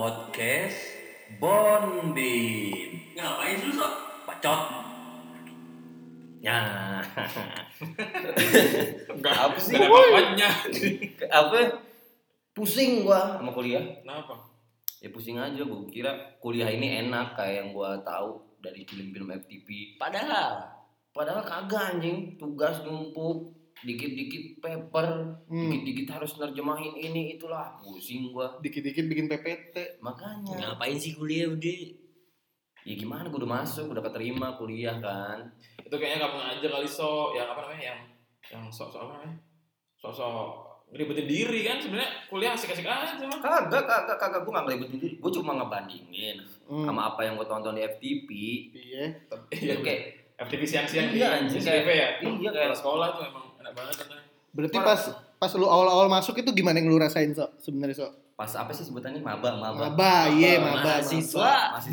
podcast Bonbin. Ngapain lu sok? Bacot. Ya. Enggak Apa sih? Enggak apa-apanya. Apa? Pusing gua sama kuliah. Kenapa? Ya pusing aja gua kira kuliah ini enak kayak yang gua tahu dari film-film FTP. Padahal Padahal kagak anjing, tugas numpuk, dikit-dikit paper, Hmm. dikit-dikit harus nerjemahin ini itulah pusing gua. Dikit-dikit bikin PPT. Makanya ngapain sih kuliah udah? ya gimana gua udah masuk, udah keterima kuliah kan. Itu kayaknya kamu aja kali sok yang apa namanya yang yang sok-sok apa namanya? Sok-sok ngeribetin diri kan sebenarnya kuliah asik-asik aja mah. Kagak, kagak, kagak gua nggak ngeribetin diri. Gua cuma ngebandingin Hmm. sama apa yang gua tonton di FTP. Iya. Iya Oke, FTV siang-siang Iya, di anjing, SCTV ya. iya kayak sekolah tuh emang enak banget katanya. Berarti pas pas lu awal-awal masuk itu gimana yang lu rasain sok sebenarnya sok? pas apa sih sebutannya maba, maba. Maba, iya Maba, maba. mahasiswa. Masih.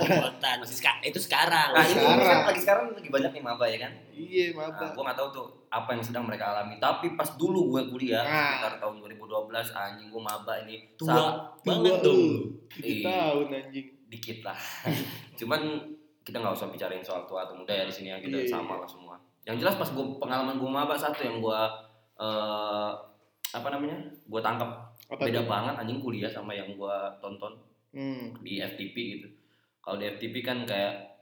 Kekuatan. Seka- itu sekarang. Nah, ini, ini Sekarang. lagi sekarang lagi banyak nih maba ya kan. Iya Nah, maba. gue nggak tahu tuh apa yang sedang mereka alami. Tapi pas dulu gue kuliah Ah. sekitar tahun 2012 anjing gue maba ini Tua Sa- banget lu. Tujuh Iya. tahun anjing. dikit lah. Cuman kita nggak usah bicarain soal tua atau muda ya di sini ya kita Iya, sama lah semua. Yang jelas pas gue pengalaman gue maba satu yang gue eh apa namanya gue tangkap Apa beda tuh? banget anjing kuliah sama yang gue tonton Hmm. di FTP gitu. Kalau di FTP kan kayak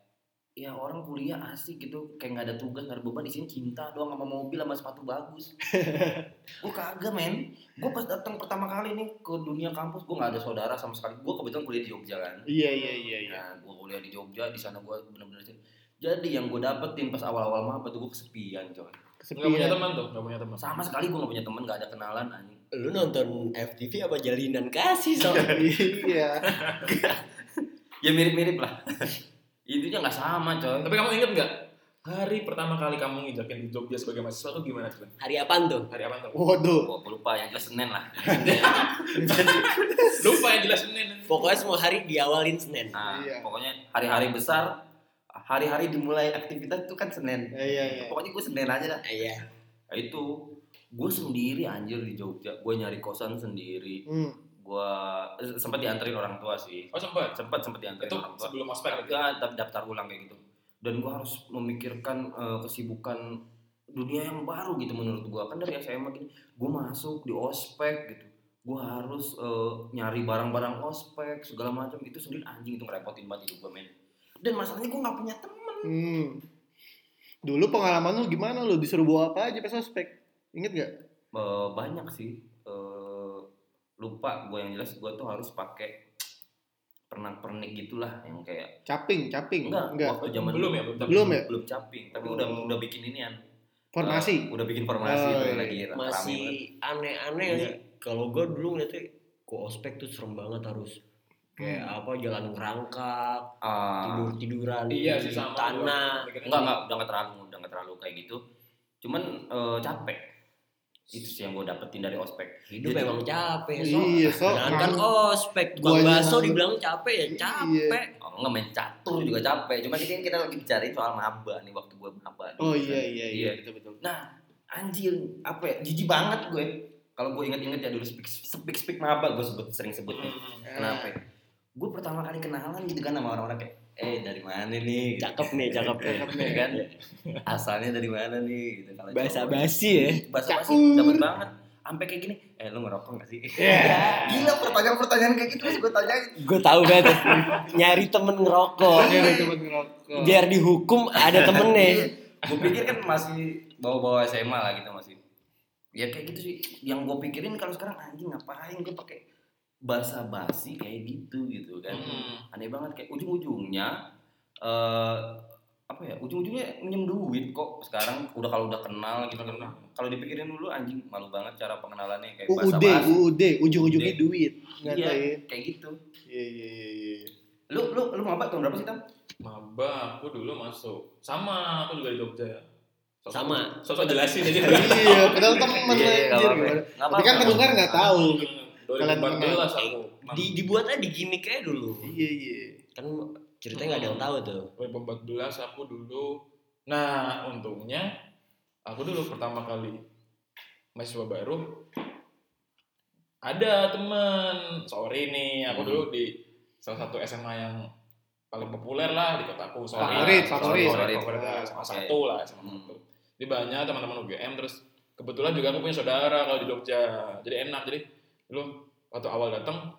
ya orang kuliah asik gitu kayak nggak ada tugas nggak ada beban di sini cinta doang sama mobil sama sepatu bagus gue kagak men gue pas datang pertama kali nih ke dunia kampus gue nggak ada saudara sama sekali gue kebetulan kuliah di Jogja kan Iya iya iya iya. nah gue kuliah di Jogja di sana gue bener-bener sih jadi yang gue dapetin pas awal-awal maba tuh gue kesepian coy Enggak punya Kesepian. teman tuh, enggak punya teman. sama sekali gue gak punya temen gak ada kenalan anjing Lu nonton FTV apa jalinan kasih so? Iya. ya mirip-mirip lah intinya nggak sama coy Tapi kamu inget nggak hari pertama kali kamu nginjakin di Jogja sebagai mahasiswa tuh gimana tuh? Hari apaan tuh? Hari apa tuh? Waduh. gue lupa yang jelas Senin lah Lupa yang jelas Senin. Pokoknya semua hari diawalin Senin. Nah, Iya. pokoknya hari-hari besar, hari-hari dimulai aktivitas itu kan Senin. Iya iya. Pokoknya gue Senin aja dah. Iya. Nah, itu gue sendiri anjir di Jogja. Gue nyari kosan sendiri. Hmm. Gue eh, sempat dianterin orang tua sih. Oh sempat. Sempat sempat dianterin Itu orang tua. sebelum ospek. Ya, daftar ulang kayak gitu. Dan gue harus memikirkan eh, kesibukan dunia yang baru gitu menurut gue. Kan dari SMA gini, gue masuk di ospek gitu. Gue harus eh, nyari barang-barang ospek segala macam itu sendiri anjing itu ngerepotin banget hidup gue men. Dan masalahnya gue nggak punya temen. Hmm. Dulu pengalaman lu gimana lu disuruh bawa apa aja pas ospek? Ingat gak? Eh, banyak sih. Eh, lupa gue yang jelas gue tuh harus pakai pernak-pernik gitulah yang kayak Caping, caping. enggak, Enggak. waktu zaman Belum dulu. ya, belum. Belum ya? belum caping tapi Oh. udah udah bikin inian Formasi. Eh, udah bikin formasi Oh, iya. lagi banget. Masih aneh-aneh Iya. sih. Kalau gue dulu ngeliatnya ke ospek tuh serem banget harus kayak apa jalan ngerangkak, Ah, tidur tiduran Iya di sih sama. tanah. enggak enggak udah nggak terlalu udah nggak terlalu kayak gitu cuman eh, capek itu sih yang gue dapetin dari ospek Hidup Jadi- emang capek. So. Iya, so. Jangan kan- ospek, tukang bakso nangis. dibilang capek ya capek. oh, nggak main catur juga capek cuma kita kita lagi bicarain soal maba nih waktu gue maba nih. Oh iya iya iya Iya. betul betul. anjir apa ya jijik banget gue kalau gue inget-inget ya dulu speak speak speak maba gue sebut sering sebut nih Hmm. kenapa ya? Gue pertama kali kenalan gitu kan sama orang-orang kayak eh dari mana nih gitu. Cakep nih, cakep nih. Cakep nih. Kan asalnya dari mana nih gitu kalau Bahasa cowok. basi ya. bahasa basi dapat banget sampai kayak gini eh lu ngerokok gak sih Iya. gila pertanyaan-pertanyaan kayak gitu terus gue tanyain Gue tahu banget nyari temen ngerokok. Iya, ada teman ngerokok. Biar dihukum ada temennya. gue pikir kan masih bawa-bawa SMA lah gitu masih ya kayak gitu sih yang gue pikirin kalau sekarang anjing ngapain gue pakai bahasa basi kayak gitu gitu kan Hmm. aneh banget kayak ujung-ujungnya eh apa ya ujung-ujungnya minjem duit kok sekarang udah kalau udah kenal gitu kan kalau dipikirin dulu anjing malu banget cara pengenalannya kayak bahasa UUD, UUD, ujung-ujungnya duit. iya Ngatain. kayak gitu Iya iya iya iya. lu lu lu maba tahun berapa sih tam Maba, aku dulu masuk. Sama, aku juga di Jogja. Sosok- Sama. Sosok jelasin aja. Iya, padahal temen Iya, gimana. Nggak Tapi kan pendengar nggak tahu. 2014 aku. Di, dibuat aja di gimmick aja dulu. Iya iya. Kan ceritanya nggak ada yang tahu tuh. 2014 aku dulu. Nah, untungnya aku dulu pertama kali mahasiswa baru ada temen sorry nih aku Hmm. dulu di salah satu SMA yang paling populer lah di kotaku sorry Favorit, lah. favorit. Sorry, favorit Ah, sama satu lah sama Hmm. satu jadi banyak teman-teman UGM terus kebetulan juga aku punya saudara kalau di Jogja jadi enak jadi dulu waktu awal datang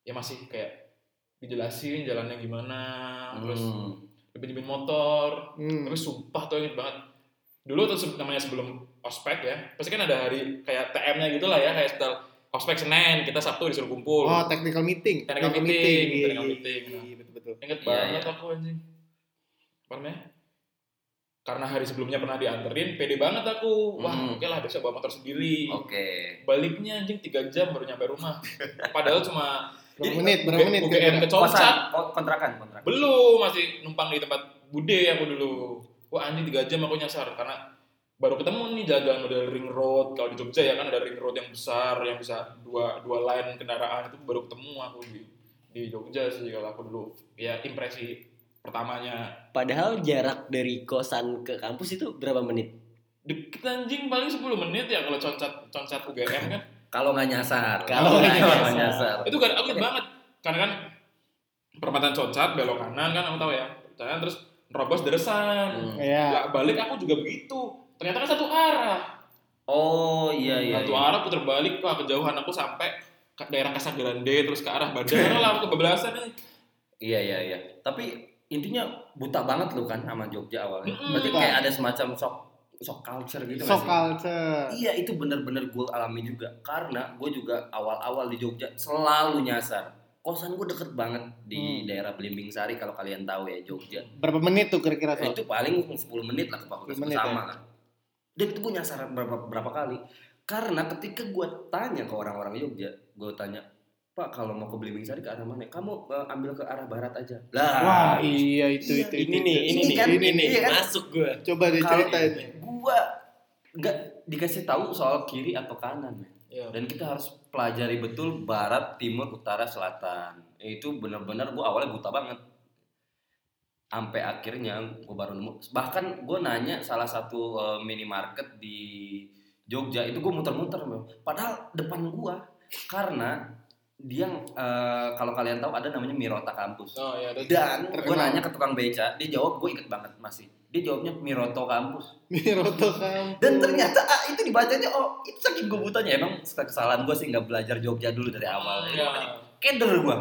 ya masih kayak dijelasin jalannya gimana terus Hmm. pinjemin motor Hmm. tapi sumpah tuh inget banget dulu tuh namanya sebelum ospek ya pasti kan ada hari kayak TM-nya gitu lah ya kayak setel ospek Senin kita Sabtu disuruh kumpul Oh, technical meeting. Technical meeting, Iya, technical iya, meeting. iya, betul-betul. inget Iya, banget iya. aku anjing apa namanya karena hari sebelumnya pernah dianterin pede banget aku wah Hmm. oke lah besok bawa motor sendiri Oke. baliknya anjing 3 jam baru nyampe rumah padahal cuma Berapa menit? Berapa menit? UGM ke kontrakan, kontrakan. belum masih numpang di tempat bude aku dulu wah anjing 3 jam aku nyasar karena baru ketemu nih jalan model ring road kalau di Jogja ya kan ada ring road yang besar yang bisa dua dua line kendaraan itu baru ketemu aku di di Jogja sih kalau aku dulu ya impresi pertamanya Padahal jarak dari kosan ke kampus itu berapa menit? deket anjing paling 10 menit ya kalau concat concat UGM kan Kalau nggak nyasar. Kalau nggak nggak nyasar. itu kan aku banget karena kan perempatan concat belok kanan kan aku tahu ya kanan terus nerobos deresan Hmm. Lah, balik aku juga begitu ternyata kan satu arah Oh iya iya. satu iya. arah puter balik wah kejauhan aku sampai ke daerah Casagrande terus ke arah bandara lah aku kebablasan nih Iya iya iya. Tapi intinya buta banget lu kan sama Jogja awalnya. Mm-mm. Berarti kayak ada semacam shock shock culture gitu Shock sih? culture. Iya itu bener-bener gue alami juga karena gue juga awal-awal di Jogja selalu nyasar. Kosan gue deket banget di Hmm. daerah Belimbing Sari kalau kalian tahu ya Jogja. Berapa menit tuh kira-kira? Ya, Sok? itu paling 10 menit lah ke fakultas 10 menit, bersama lah. Dan itu gue nyasar berapa berapa kali. Karena ketika gue tanya ke orang-orang Jogja, gue tanya, Pak kalau mau ke Belimbing Sari ke arah mana? Kamu eh, ambil ke arah barat aja. Lah, Wah, iya itu Iya, itu. Ini itu, nih, itu. ini, Ini nih, kan, ini nih, iya kan? masuk gue. Coba deh kalau ceritain. gue nggak dikasih tahu soal kiri atau kanan. men. ya. Dan kita harus pelajari betul barat, timur, utara, selatan. Itu benar-benar gue awalnya buta banget. Sampai akhirnya gue baru nemu. Bahkan gue nanya salah satu eh, minimarket di Jogja itu gue muter-muter, padahal depan gue karena dia eh, kalau kalian tahu ada namanya Mirota Kampus. oh ya terus Dan gue nanya ke tukang beca, dia jawab gue inget banget masih. Dia jawabnya Miroto Kampus. Miroto kampus. Dan ternyata ah, itu dibacanya oh itu saking gue butanya emang kesalahan gue sih nggak belajar Jogja dulu dari awal. ya. Keder gue.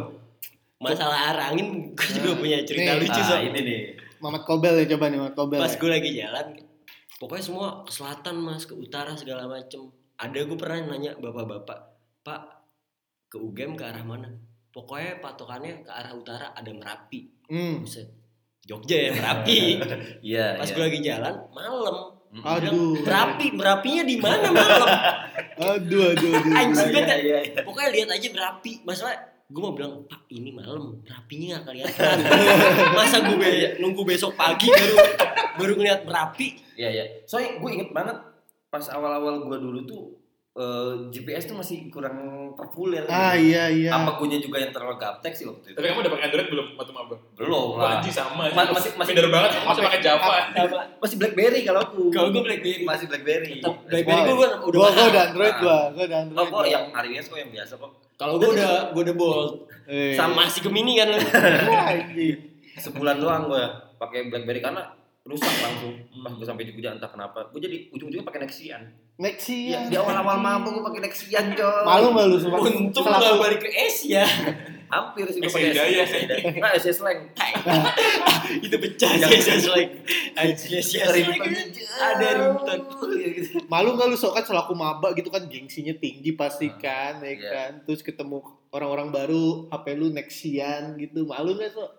Masalah arangin, gue juga punya cerita Nih, lucu Ah, sob. ini nih. Mamat Kobel ya coba nih Mamat Kobel. Pas ya. gue lagi jalan, pokoknya semua ke selatan mas, ke utara segala macem. Ada gue pernah nanya bapak-bapak, Pak ke UGM ke arah mana? Pokoknya patokannya ke arah utara ada Merapi. Hmm. Buset. Jogja ya Merapi. Iya. Pas iya. gue lagi jalan malam. Mm-mm. Aduh. Merapi, Merapinya di mana malam? Aduh, aduh, aduh. Anjing Iya, bete. iya, iya. Pokoknya lihat aja Merapi. Masalah gue mau bilang Pak ini malam Merapinya nggak kelihatan. Masa gue be- nunggu besok pagi baru baru ngeliat Merapi. Iya iya. Soalnya gue inget banget pas awal-awal gue dulu tuh eh, GPS tuh masih kurang populer. Ah iya iya. Apa gue juga yang terlalu gaptek sih waktu itu? tapi kamu udah pakai Android belum waktu maba Belum Wah, lah. anjing sama Ma- masih- masih- Minder banget kamu masih pakai Java Sama Masih BlackBerry kalau aku. kalau gue BlackBerry. masih BlackBerry. Tetap BlackBerry gue udah Gua gua udah. Android gua, gua udah Oh, Android. kok yang iOS kok yang biasa kok. Kalau gue udah gue udah bold. Eh. Sama masih Gemini kan anjing. Sebulan doang gue pakai BlackBerry karena rusak langsung. Pas gue sampai Jogja entah kenapa. Gue jadi ujung-ujungnya pakai Nexian. Next Iya, ya. di awal-awal mampu gue pakai Nexian, coy. Malu malu sumpah. Untung nggak balik ke Asia. Hampir sih gue pakai Hidayah. Enggak, Asia Slang. Itu pecah sih Asia like. Asia Asia Ada ringtone. Malu nggak lu sok kan selaku maba gitu kan gengsinya tinggi pasti kan, ya Iya. kan. Terus ketemu orang-orang baru, HP lu Nexian gitu. Malu nggak sok?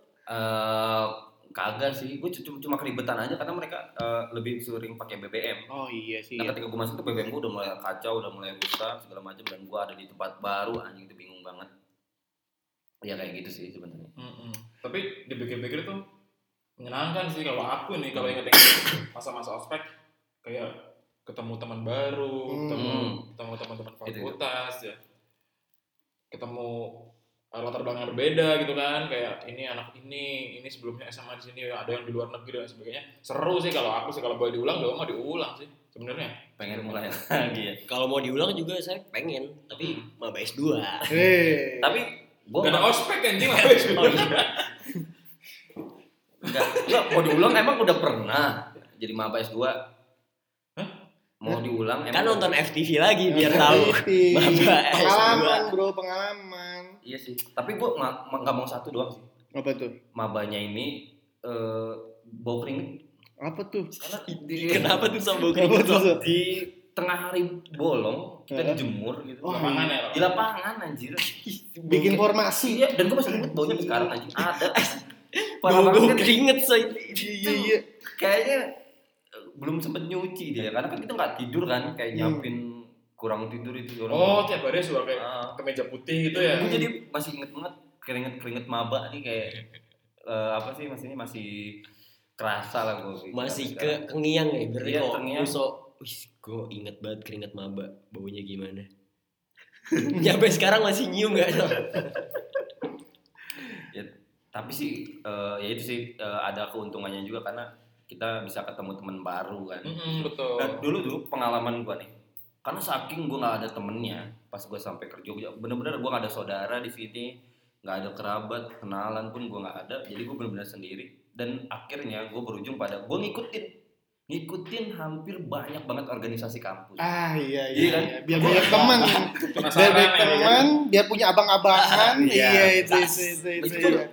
Kagak sih, gue cuma, cuma keribetan aja karena mereka eh, lebih sering pakai BBM. Oh iya sih. Nah ketika gue masuk tuh BBM gue udah mulai kacau, udah mulai rusak segala macam dan gue ada di tempat baru anjing itu bingung banget. Ya kayak gitu sih sebenarnya. Mm-mm. Tapi dipikir-pikir tuh menyenangkan sih kalau aku nih kalau inget masa-masa ospek kayak ketemu teman baru, Hmm. ketemu ketemu teman-teman Gitu, gitu. fakultas ya. Ketemu uh, latar belakang yang berbeda gitu kan kayak ini anak ini ini sebelumnya SMA di sini ada yang di luar negeri dan sebagainya seru sih kalau aku sih kalau boleh diulang dong mau diulang sih sebenarnya pengen mulai lagi ya Kalau mau diulang juga saya pengen, tapi maba S2. Eh. tapi gue gak ada ospek anjing Oh iya. Enggak, enggak, mau diulang emang udah pernah jadi maba S2. Mau diulang Kan emang nonton FTV lagi biar tahu. Maba Pengalaman S2. bro, pengalaman. Iya sih. Tapi gue nggak mau satu doang sih. Apa tuh? Mabanya ini eh bau keringet Apa tuh? karena di, Kenapa tuh sama bau keringet? di tengah hari bolong kita Heeh. dijemur gitu. Oh, lapangan ya Di lapangan anjir. Bikin formasi. Iya, dan gue masih inget baunya sekarang anjir. Ada. Bau bau keringet say. Iya, iya. Kayaknya belum sempet nyuci dia karena kan kita nggak tidur kan kayak Hmm. nyiapin kurang tidur itu orang oh tiap hari suka kayak Ah. kemeja putih gitu ya gue jadi masih inget banget keringet keringet maba nih kayak eh, apa sih maksudnya masih kerasa lah gue Masih ke kengiang ya, berarti Iya, kok muso. Wih, gue inget banget keringet maba, baunya gimana. Nyampe sekarang masih nyium gak? Ya, tapi sih eh, ya itu sih eh, ada keuntungannya juga karena kita bisa ketemu teman baru kan Mm-mm, betul Dan dulu dulu pengalaman gue nih karena saking gue nggak ada temennya pas gue sampai ke Jogja bener-bener gue nggak ada saudara di sini nggak ada kerabat kenalan pun gue nggak ada jadi gue bener-bener sendiri dan akhirnya gue berujung pada gue ngikutin ngikutin hampir banyak banget organisasi kampus Ah iya Iya iya. kan? iya. Biar banyak teman. Biar banyak ya teman, biar punya abang-abangan. Iya. Iya itu itu itu. itu, Itu iya.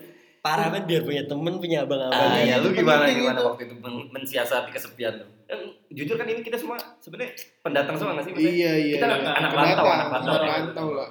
Parah banget biar punya temen, punya abang-abang. Ah, Iya, ya lu gimana gimana itu. waktu itu men- mensiasati kesepian lu? Eh, jujur kan ini kita semua sebenarnya pendatang semua nggak sih? Maksudnya Iya iya. Kita iya. anak- rantau, anak rantau. anak rantau lah.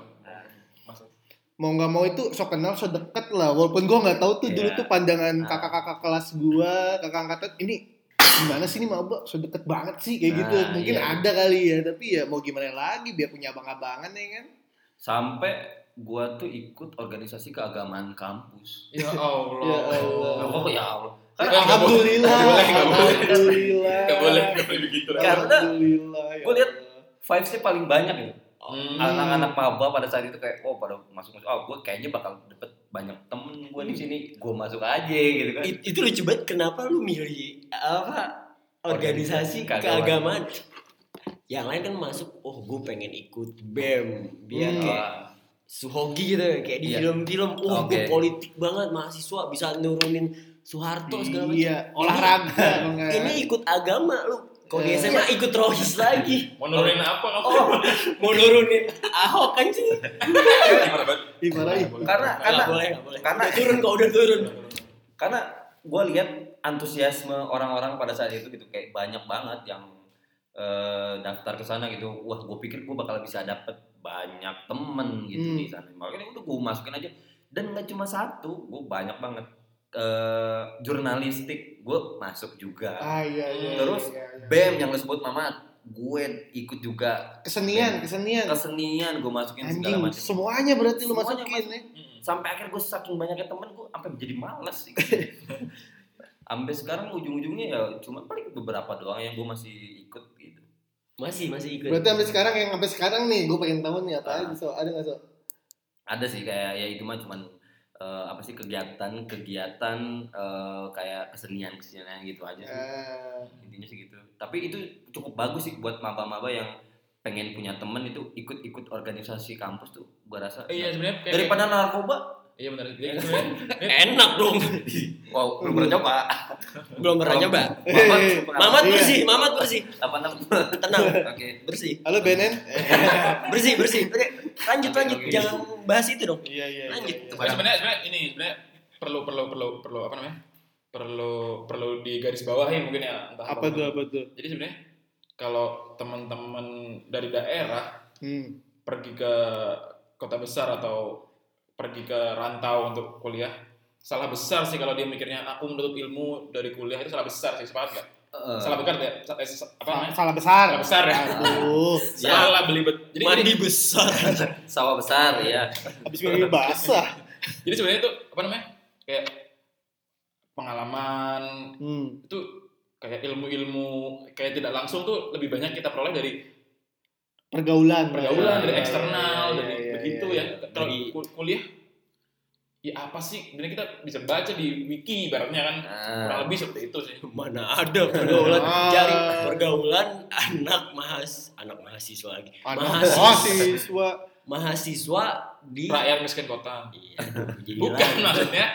Masuk. Mau nggak mau itu so kenal so deket lah. Walaupun gua nggak tahu tuh dulu Iya. tuh pandangan Nah. kakak-kakak kelas gua, kakak angkatan ini gimana sih ini maba so deket banget sih kayak Nah, gitu. Mungkin iya. ada kali ya, tapi ya mau gimana lagi biar punya abang-abangan ya kan. Sampai gua tuh ikut organisasi keagamaan kampus. ya Allah Ya Allah. Oh ya Allah. Eh, nggak boleh, Alhamdulillah. nggak boleh, nggak boleh. Alhamdulillah. Gak boleh, gak boleh begitu. Karena Alhamdulillah. ya gua lihat Allah. vibes-nya paling banyak gitu. Hmm. Anak-anak maba pada saat itu kayak oh pada masuk masuk oh gue kayaknya bakal dapet banyak temen gue di sini gue masuk aja gitu kan It- itu lucu banget kenapa lu milih apa organisasi Organisasi keagamaan. keagamaan yang lain kan masuk oh gue pengen ikut bem biar Hmm. kayak suhogi gitu kayak di Iya. film-film oh gue Oke. politik banget mahasiswa bisa nurunin Soeharto segala macam Iya, olahraga. enggak. ini ikut agama lu kalau di. SMA ikut rohis lagi Mau nurunin apa kamu? oh mau nurunin Ahok kan sih Gimana banget? Dimarahin. karena karena boleh boleh karena turun kok udah turun karena gue lihat antusiasme orang-orang pada saat itu gitu kayak banyak banget yang eh, daftar ke sana gitu wah gue pikir gue bakal bisa dapet banyak temen gitu Hmm. di sana makanya udah gue masukin aja dan nggak cuma satu gue banyak banget eh jurnalistik gue masuk juga Ah iya iya. Terus, iya, iya. bem yang lo sebut mama gue ikut juga kesenian, kesenian. kesenian gue masukin segala Anjing, macam semuanya berarti lu Semuanya masukin ya. Hmm. sampai akhir gue saking banyaknya temen gue sampai jadi malas sih sampai sekarang ujung-ujungnya ya cuma paling beberapa doang yang gue masih ikut gitu masih masih ikut. Berarti sampai sekarang yang sampai sekarang nih, gue pengen tahu nih apa Ah. aja so ada nggak so? ada sih kayak ya itu mah cuman eh, apa sih kegiatan kegiatan eh, kayak kesenian kesenian gitu aja sih. Ah, intinya sih gitu. Tapi itu cukup bagus sih buat maba-maba yang pengen punya temen itu ikut-ikut organisasi kampus tuh gue rasa. Iya sebenarnya kayak daripada narkoba Iya benar. Jadi sebenarnya enak dong wow belum pernah coba belum pernah nyoba Mamat Mamat Iya. bersih Mamat bersih apa tenang oke bersih Halo Benen. bersih bersih Oke, lanjut lanjut jangan bahas itu dong Iya iya. Lanjut. iya. Nah, sebenarnya sebenarnya ini sebenarnya perlu perlu perlu perlu apa namanya? Perlu perlu di garis bawahi mungkin ya entah Apa tuh apa tuh? Jadi sebenarnya kalau teman-teman dari daerah Hmm. pergi ke kota besar atau pergi ke rantau untuk kuliah salah besar sih kalau dia mikirnya aku menuntut ilmu dari kuliah itu salah besar sih sepakat gak? Salah besar ya? Eh, apa namanya? Salah besar. Salah besar ya. Aduh, Salah belibet. Jadi mandi besar sawah besar ya habis minum basah. jadi sebenarnya itu apa namanya? Kayak pengalaman Hmm. itu kayak ilmu-ilmu kayak tidak langsung tuh lebih banyak kita peroleh dari Pergaulan. pergaulan, Iya, dari iya, eksternal, iya, dari iya, begitu iya. ya. Kalau Dari- kul- kuliah ya apa sih sebenarnya kita bisa baca di wiki ibaratnya kan kurang Nah, lebih seperti itu sih Mana ada pergaulan Ah. cari pergaulan anak mahas anak mahasiswa lagi. Anak Mahasiswa. mahasiswa. Mahasiswa di rakyat miskin kota Iya, bukan maksudnya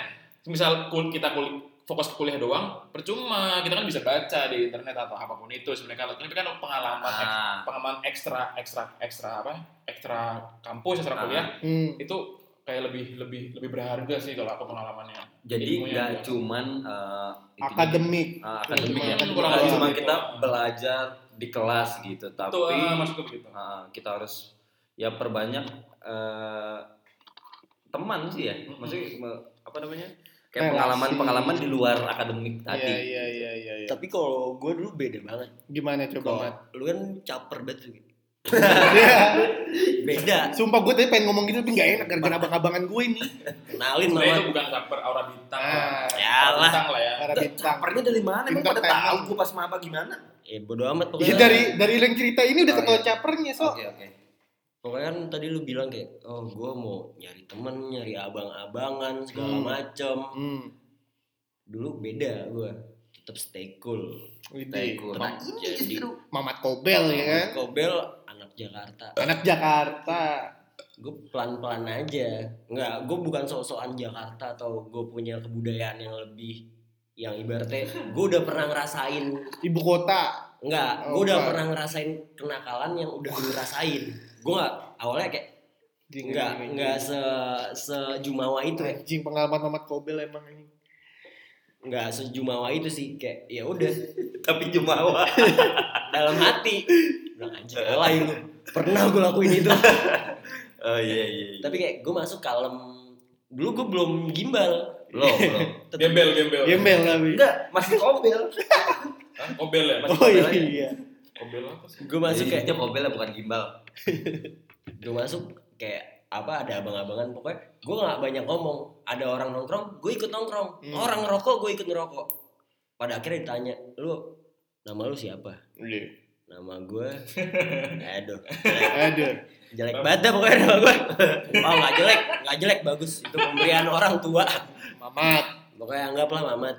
misal kul kita kul fokus ke kuliah doang percuma kita kan bisa baca di internet atau apa pun itu sebenarnya kalau ini kan pengalaman ek- ah, pengalaman ekstra ekstra ekstra apa ekstra kampus ekstra Ah. kuliah Hmm. itu kayak lebih lebih lebih berharga sih kalau aku pengalamannya jadi nggak cuman itu Akademik. eh, akademik ya kurang cuma kita gitu. belajar di kelas gitu tapi itu ah, maksudku begitu ah, kita harus ya perbanyak eh, teman sih ya maksudnya apa namanya. Kayak pengalaman-pengalaman di luar akademik Iya, tadi iya, iya, iya, iya. Tapi kalau gue dulu beda banget. Gimana coba, Mat? lu kan caper banget. Iya. Beda. Sumpah gue tadi pengen ngomong gitu tapi gak enak gara-gara abang-abangan gue ini. Kenalin sebenarnya itu sama bukan caper aura bintang Ah, ya aura lah. bintang lah ya Para bintang. Capernya dari mana? Emang pada tahu gue pas maba gimana? Eh bodo amat Ya pokoknya. dari dari yang cerita ini udah Oh, ketahuan iya. capernya, so. Oke oke. Pokoknya kan tadi lu bilang kayak, oh gue mau nyari temen, nyari abang-abangan segala Hmm. macem. Hmm. Dulu beda gue, tetap stay cool. Widih. Cool. Nah, ini jadi- justru Mamat Kobel ya kan. Kobel anak Jakarta. Anak Jakarta. Gue pelan-pelan aja. Enggak, gue bukan sok-sokan Jakarta atau gue punya kebudayaan yang lebih yang ibaratnya gue udah pernah ngerasain Ibu kota. Enggak, Oh, gue udah bukan. pernah ngerasain kenakalan yang udah gue rasain. Gue nggak awalnya kayak enggak enggak se sejumawa itu ya. Anjing pengalaman Mamat Kobel emang ini. Enggak sejumawa itu sih kayak ya udah tapi jumawa. dalam hati. Bilang anjing alay lu. Pernah gue lakuin itu. oh iya iya. iya. Tapi kayak gue masuk kalem. Dulu gue belum gimbal. Belum belum. Tetep- gembel gembel Gembel tapi. Enggak masih kobel. Kobel ya Oh iya. Kobel apa sih Gue masuk kayak itu kobel bukan gimbal. gue masuk kayak apa ada abang-abangan pokoknya gue nggak banyak ngomong ada orang nongkrong gue ikut nongkrong Hmm. orang ngerokok gue ikut ngerokok pada akhirnya ditanya lu nama lu siapa Iya. nama gue aduh Aduh. jelek banget dah pokoknya nama gue oh nggak jelek nggak jelek bagus itu pemberian orang tua Mamat. pokoknya anggaplah mamat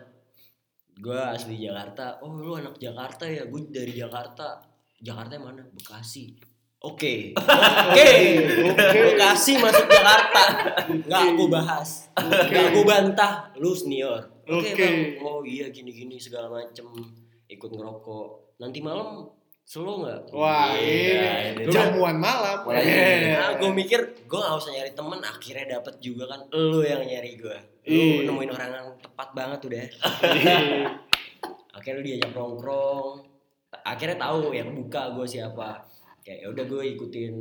gue asli Jakarta. Oh lu anak Jakarta ya? Gue dari Jakarta. Jakarta yang mana? Bekasi. Oke. Oke. Bekasi masuk Jakarta. Nggak gue bahas. Nggak gue bantah. Lu senior. Oke. Oke. bang. Oh iya gini gini segala macem. Ikut ngerokok. Nanti malam slow nggak? Wah, Iya, ini ini. jamuan malam. Mulai Eh. Nah, gue mikir gue gak usah nyari temen akhirnya dapet juga kan lu yang nyari gue Iya. lu nemuin orang yang tepat banget udah Iya. akhirnya lu diajak nongkrong. Akhirnya tahu ya kebuka gue siapa. Kayak ya udah gue ikutin.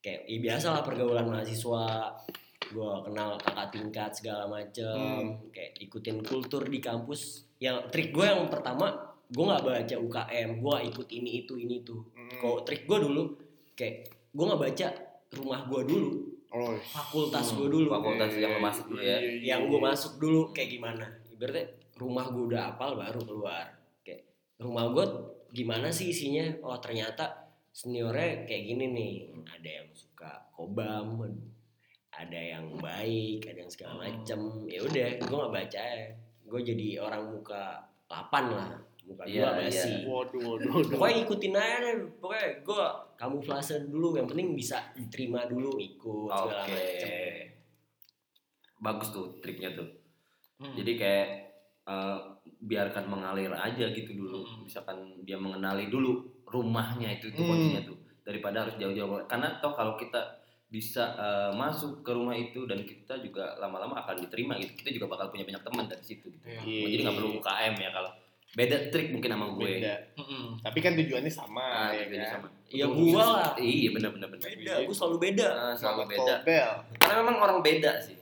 Kayak ya biasa lah pergaulan mahasiswa. Gue kenal kakak tingkat segala macem. Kayak ikutin kultur di kampus. Yang trik gue yang pertama gue nggak baca UKM gue ikut ini itu ini itu. Hmm. kalau trik gue dulu kayak gue nggak baca rumah gue dulu. Oh. fakultas Hmm, gue dulu. Fakultas yang lo masuk dulu ya. Iya, yang gue masuk dulu kayak gimana? Ibaratnya rumah gue udah apal baru keluar. Kayak rumah gue gimana sih isinya? Oh ternyata seniornya kayak gini nih. Ada yang suka kobam ada yang baik ada yang segala macem. Ya udah gue nggak baca. Ya gue jadi orang muka 8 lah muka Iya, dua basi Waduh, waduh, waduh. pokoknya ikutin aja deh pokoknya gue kamuflase dulu yang penting bisa diterima dulu ikut segala Oke. macem Bagus tuh triknya tuh. Hmm. Jadi kayak eh, biarkan mengalir aja gitu dulu. Hmm. Misalkan dia mengenali dulu rumahnya itu itu Hmm. kuncinya tuh daripada harus jauh-jauh. Karena toh kalau kita bisa eh, masuk ke rumah itu dan kita juga lama-lama akan diterima gitu. Kita juga bakal punya banyak teman dari situ. Gitu. Iya. Jadi nggak perlu UKM ya kalau beda trik mungkin sama gue. Beda. Mm-mm. Tapi kan tujuannya sama, Ah, ya kan? sama. ya gua lah Iya benar-benar benar. beda gue selalu beda Ah, selalu Mamat beda. Kobel. Karena memang orang beda sih.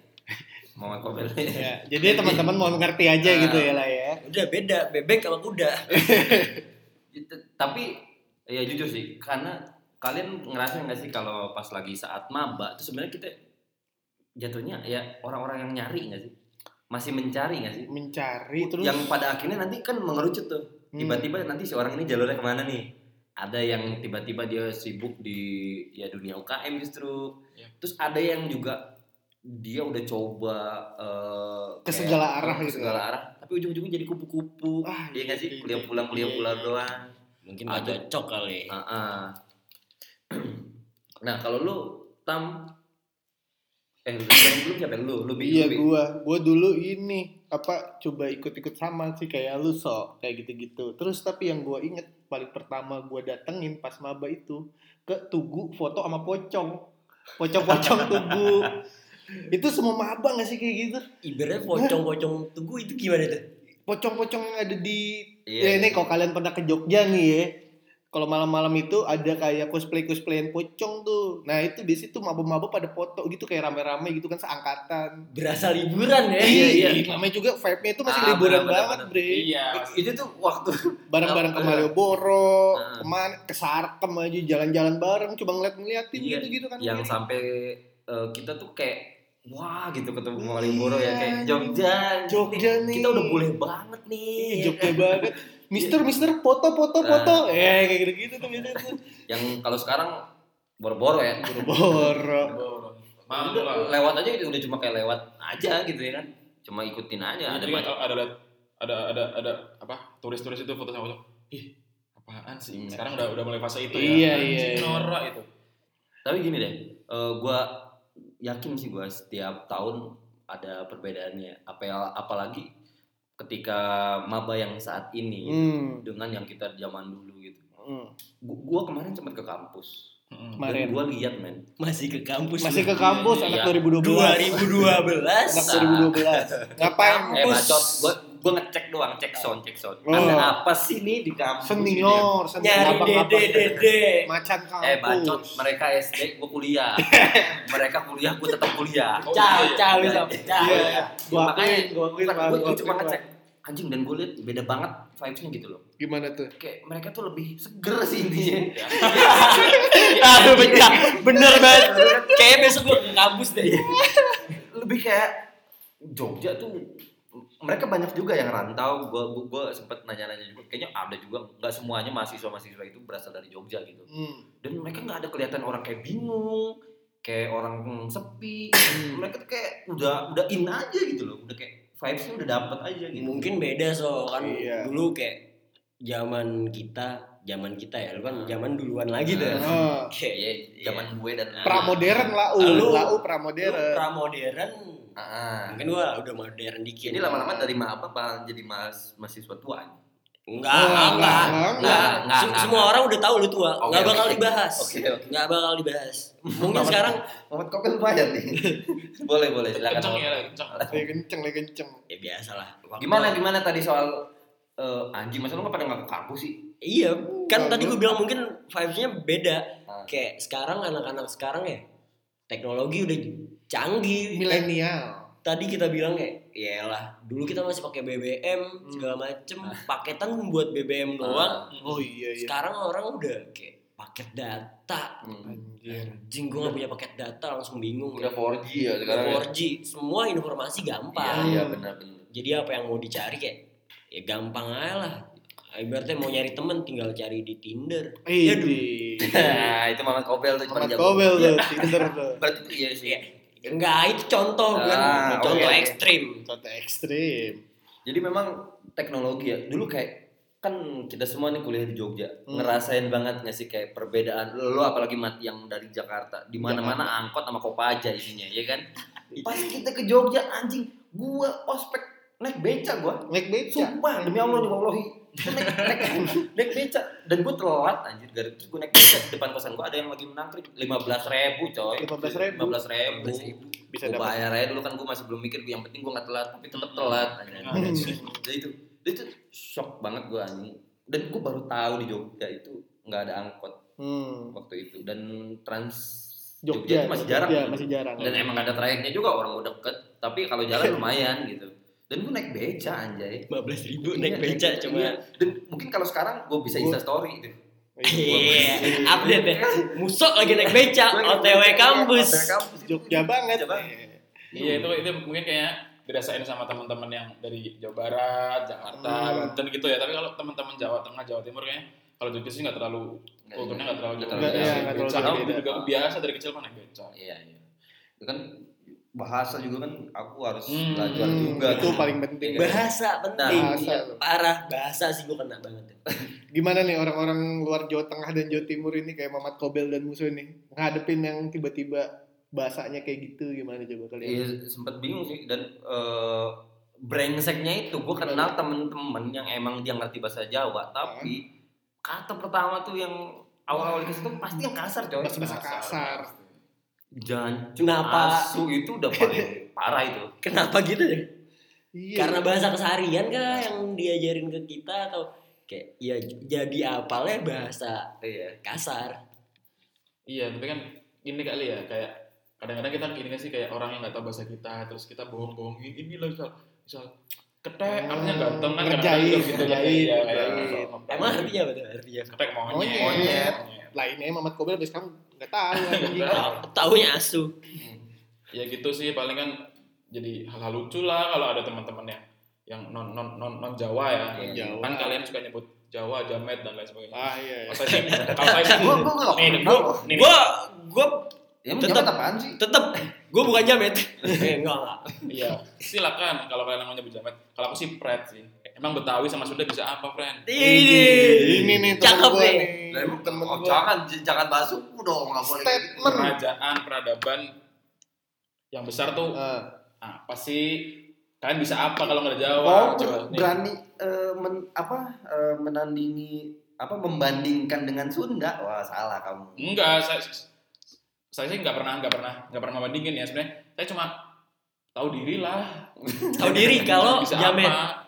Muhammad Kobel. Ya, jadi teman-teman mau ngerti aja Ah. gitu ya lah ya. udah beda bebek sama kuda Itu- tapi ya jujur sih karena kalian ngerasa nggak sih kalau pas lagi saat maba itu sebenarnya kita jatuhnya ya orang-orang yang nyari nggak sih masih mencari nggak sih Mencari terus yang pada akhirnya nanti kan mengerucut tuh Hmm. tiba-tiba nanti si orang ini jalurnya ke mana nih ada yang tiba-tiba dia sibuk di ya dunia UKM justru Ya. terus ada yang juga dia udah coba eh, Ke kayak- segala arah ke gitu. segala arah tapi ujung-ujungnya jadi kupu-kupu Ah, iya nggak sih kuliah pulang kuliah pulang doang Mungkin gak Ada. cocok kali. Ah, ah. nah kalau lu tam eh lu siapa lu lu? Iya gua, gua dulu ini apa coba ikut-ikut sama sih kayak lu sok kayak gitu-gitu. Terus tapi yang gua inget paling pertama gua datengin pas maba itu ke Tugu foto sama pocong. Pocong-pocong Tugu. itu semua maba gak sih kayak gitu? Ibaratnya pocong-pocong tugu itu gimana tuh? Pocong-pocong yang ada di Iya, ya ini kalau kalian pernah ke Jogja nih ya. Kalau malam-malam itu ada kayak cosplay-cosplayan pocong tuh. Nah, itu di situ maba-maba pada foto gitu kayak rame-rame gitu kan seangkatan. Berasa liburan ya. Iya, iya. Namanya juga vibe-nya itu masih Ah, liburan benar, banget, benar, Bre. Iya. itu tuh waktu Bareng-bareng ke Ah, Malioboro, Ah. ke mana, ke Sarkem aja, jalan-jalan bareng, coba ngeliat-ngeliatin Iya, gitu-gitu kan. yang Iya. sampai eh, kita tuh kayak wah gitu ketemu Malioboro ya Iya, kayak Jogja Jogja nih. kita udah boleh banget nih Ih, ya Jogja banget. Mister, mister, foto, foto, Ah. foto. Eh, kayak gitu-gitu tuh biasanya tuh. yang kalau sekarang boro-boro ya Boro-boro. Lewat aja gitu udah cuma kayak lewat aja gitu ya kan cuma ikutin aja ada ada ada ada ada ada apa turis-turis itu foto sama foto. Ih, apaan sih? Hmm. Sekarang udah udah mulai fase itu Iya, ya. iya, Anjing, iya. Norak itu. tapi gini deh eh, gua yakin sih gua setiap tahun ada perbedaannya apa apalagi ketika maba yang saat ini Hmm. dengan yang kita zaman dulu gitu hmm. Gu- gua kemarin sempat ke kampus. Kemarin. dan gua lihat men Masih ke kampus. Masih ke kampus, Iya, anak iya. 2012. 2012. Anak 2012. Ngapain? eh Kampus. bacot gua gua ngecek doang cek sound cek sound Oh. ada apa sih nih di kampus ini? Senior, senior. Nyari dede dede. Macan kampus. eh bacot mereka SD gua kuliah mereka kuliah gua tetap kuliah Ciao, ciao, ciao. ciao. Iya, gua makanya gua cuma ngecek anjing dan gue lihat beda banget vibesnya gitu loh. Gimana tuh? kayak mereka tuh lebih seger sih intinya. Aduh, bener, bener banget. Kayak besok ke kampus deh. lebih kayak Jogja tuh mereka banyak juga yang rantau. Gua gua, gua sempet nanya-nanya juga. Kayaknya ada juga nggak semuanya mahasiswa-mahasiswa itu berasal dari Jogja gitu. Hmm. dan mereka nggak ada kelihatan orang kayak bingung kayak orang sepi. Mereka tuh kayak udah udah in aja gitu loh. Udah kayak vibesnya udah dapet aja gitu Mungkin beda so kan Iya. dulu kayak zaman kita, zaman kita ya, lu kan zaman duluan lagi deh. Oh. Kayak ya zaman gue dan Pramodern lau, Lu- lau lu pramodern. pramodern. ah Mungkin gua udah modern dikit. jadi lama-lama dari maba apa jadi mas mahasiswa tua Enggak, Oh, enggak, enggak, enggak, enggak, enggak, Se- enggak, Semua orang udah tahu lu tua. Enggak bakal dibahas. Enggak bakal dibahas. Mungkin sekarang kau kan lumayan nih boleh boleh silakan Kenceng ya, kenceng. Lagi kenceng, lagi kenceng. ya biasa lah. Waktu- gimana gimana tadi soal eh, anjing masa lu nggak pada nggak ke kampus sih Iya, kan tadi gua- gue bilang mungkin vibes-nya beda. Ah. Kayak sekarang anak-anak sekarang ya teknologi udah canggih. Milenial. Tadi kita bilang kayak, lah dulu kita masih pakai BBM Hmm. segala macem, paketan buat BBM doang. Oh iya iya. Sekarang orang udah kayak paket data. Anjir. Anjing gue gak punya paket data langsung bingung. udah 4G ya Udah sekarang ya? 4G, semua informasi gampang. iya benar benar Jadi apa yang mau dicari kayak ya gampang aja lah. Ibaratnya mau nyari temen tinggal cari di Tinder. Iya, Ya, di nah itu Mamat Kobel tuh jago. Kobel Iya. tuh, Tinder tuh. berarti itu iya sih Iya. Enggak, itu contoh Ah, contoh oke, oke. ekstrim. Contoh ekstrim. jadi memang teknologi ya dulu kayak kan kita semua nih kuliah di Jogja Hmm. ngerasain banget nggak sih kayak perbedaan lo apalagi mati yang dari Jakarta. Di mana mana angkot sama kopaja isinya ya kan? Pas kita ke Jogja anjing gua ospek naik beca gua. Naik beca. sumpah demi Allah nih wallahi Gua naik, naik, naik beca. Dan gue telat anjir gara terus gue naik beca. Depan kosan gue ada yang lagi menangkring. Lima belas ribu coy. 15.000. lima belas ribu. Bisa dapat. bayar aja dulu kan gue masih belum mikir yang penting gue nggak telat. Tapi tetap telat anjir. Jadi itu itu shock banget gue anjing dan gue baru tahu di Jogja itu nggak ada angkot Hmm. waktu itu dan trans Jogja, itu masih jarang Jogja, gitu. masih jarang. dan emang ada trayeknya juga orang gue deket tapi kalau jalan lumayan gitu dan gue naik beca anjay 15 ribu Iya, naik beca cuma iya. dan mungkin kalau sekarang gue bisa insta story gitu Iya, update deh. Musok lagi naik beca, OTW kampus. OTW kampus Jogja banget. Jogja Iya itu itu mungkin kayak dirasain sama teman-teman yang dari Jawa Barat, Jakarta, Hmm. Banten gitu ya. Tapi kalau teman-teman Jawa Tengah, Jawa Timur kayaknya kalau Jogja sih nggak terlalu kulturnya iya. nggak terlalu Nggak jauh. nggak terlalu beda. juga biasa dari kecil kan naik beca. iya iya itu kan bahasa juga kan aku harus Hmm, belajar juga itu gitu. paling penting. Iya. bahasa penting Bahasa. Iya, parah bahasa sih gue kena banget ya. Gimana nih orang-orang luar Jawa Tengah dan Jawa Timur ini kayak Mamat Kobel dan Musuh ini ngadepin yang tiba-tiba bahasanya kayak gitu gimana coba kalian? Iya sempet bingung sih. Dan eh, brengseknya itu gue kenal temen-temen yang emang dia ngerti bahasa Jawa tapi kata pertama tuh yang awal-awal tuh pasti yang kasar coy. Bahasa-bahasa kasar. jangan Kenapa? asu itu udah paling parah itu. Kenapa gitu ya? Iya. karena bahasa keseharian kah yang diajarin ke kita atau kayak ya jadi apalnya bahasa iya. kasar? Iya, tapi kan ini kali ya kayak kadang-kadang kita gini nggak sih kayak orang yang nggak tahu bahasa kita terus kita bohong-bohongin ini loh misal misal ketek Oh, artinya ganteng kan ngerjain, gitu kan ngerjain, Iya, gitu. emang artinya apa artinya ketek monyet Monyet. Monyet. Lainnya Mamat Kobel sampai sekarang nggak tahu taunya asu ya gitu sih paling kan jadi hal-hal lucu lah kalau ada teman-teman yang yang non non non non Jawa ya Non Jawa. kan kalian suka nyebut Jawa Jamet dan lain sebagainya Ah iya. iya. kalau saya sih kalau saya sih Gua- gua nggak nih kenal. gua nih gue gue ya emang Tetep. Jawa apaan sih? Tetep. Gue bukan jamet. Eh, enggak enggak. Iya. Silakan kalau kalian mau nyebut Jamet. Kalau aku sih Pret sih. Emang Betawi sama Sunda bisa apa friend ini Ini nih temen cakep gua nih. emang Temen oh, gua. jangan jangan bahas suku dong nggak boleh gitu. Statement. kerajaan peradaban. Yang besar tuh Ah. apa sih? Kalian bisa apa kalau nggak ada Jawa? Oh, Coba, berani eh, men- apa eh, menandingi apa membandingkan dengan Sunda? Wah salah kamu. Enggak saya saya sih nggak pernah nggak pernah nggak pernah membandingin ya sebenarnya. Saya cuma tahu diri lah. Tahu diri kalau bisa jamet apa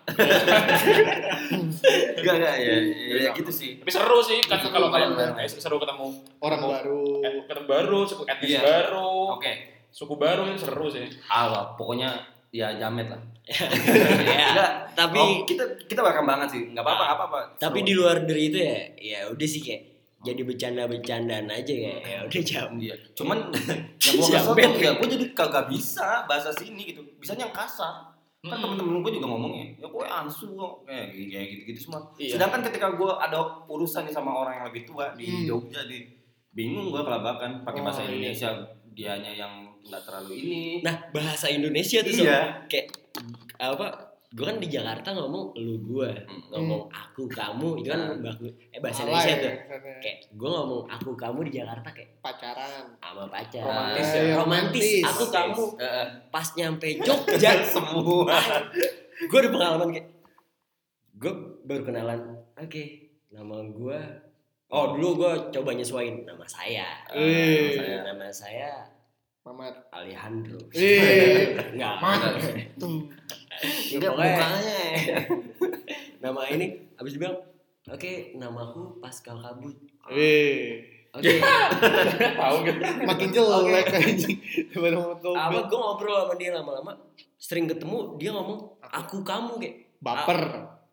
enggak enggak ya, ya, ya gitu sih. Tapi seru sih kan Seru, kalau kalian eh, seru ketemu Orang baru. eh, ketemu baru suku etnis Iya. baru. Oke. Suku baru itu seru sih. Awal pokoknya ya jamet lah. Ya, enggak tapi oh, kita kita welcome banget sih. Nggak apa-apa nggak apa-apa. Tapi Seru. di luar dari itu ya ya udah sih kayak jadi bercanda-bercandaan aja ya ya udah jam Iya. Cuman yang gua kesel tuh ya gua jadi kagak bisa bahasa sini gitu. Bisanya yang kasar. Kan Mm-mm. temen-temen gue juga ngomongnya, ya gue ansu kok kayak kayak gitu-gitu semua. Iya. Sedangkan ketika gue ada urusan nih sama orang yang lebih tua di Hmm. Jogja di bingung gue kelabakan pakai bahasa Oh, iya. Indonesia dianya yang nggak terlalu ini. nah bahasa Indonesia tuh iya. kayak apa gue kan di Jakarta ngomong lu gue ngomong aku kamu itu kan baku eh bahasa Alay, Indonesia tuh sana. kayak gue ngomong aku kamu di Jakarta kayak pacaran. sama pacar Romantis ya? romantis Romantis. aku kamu Eh, pas nyampe Jogja semua. gue ada pengalaman kayak gue baru kenalan oke nama gue oh dulu gue coba nyesuaiin nama saya Eh. nama saya nama saya Mamat. Alejandro Eh. nggak Mamat. Tuh. Enggak Pokoknya- mukanya. nama ini abis dibilang oke namaku Pascal Kabut Eh. oke tahu gitu Makin jelek anjing. Apa gue ngobrol sama dia lama-lama sering ketemu dia ngomong aku kamu kayak Baper.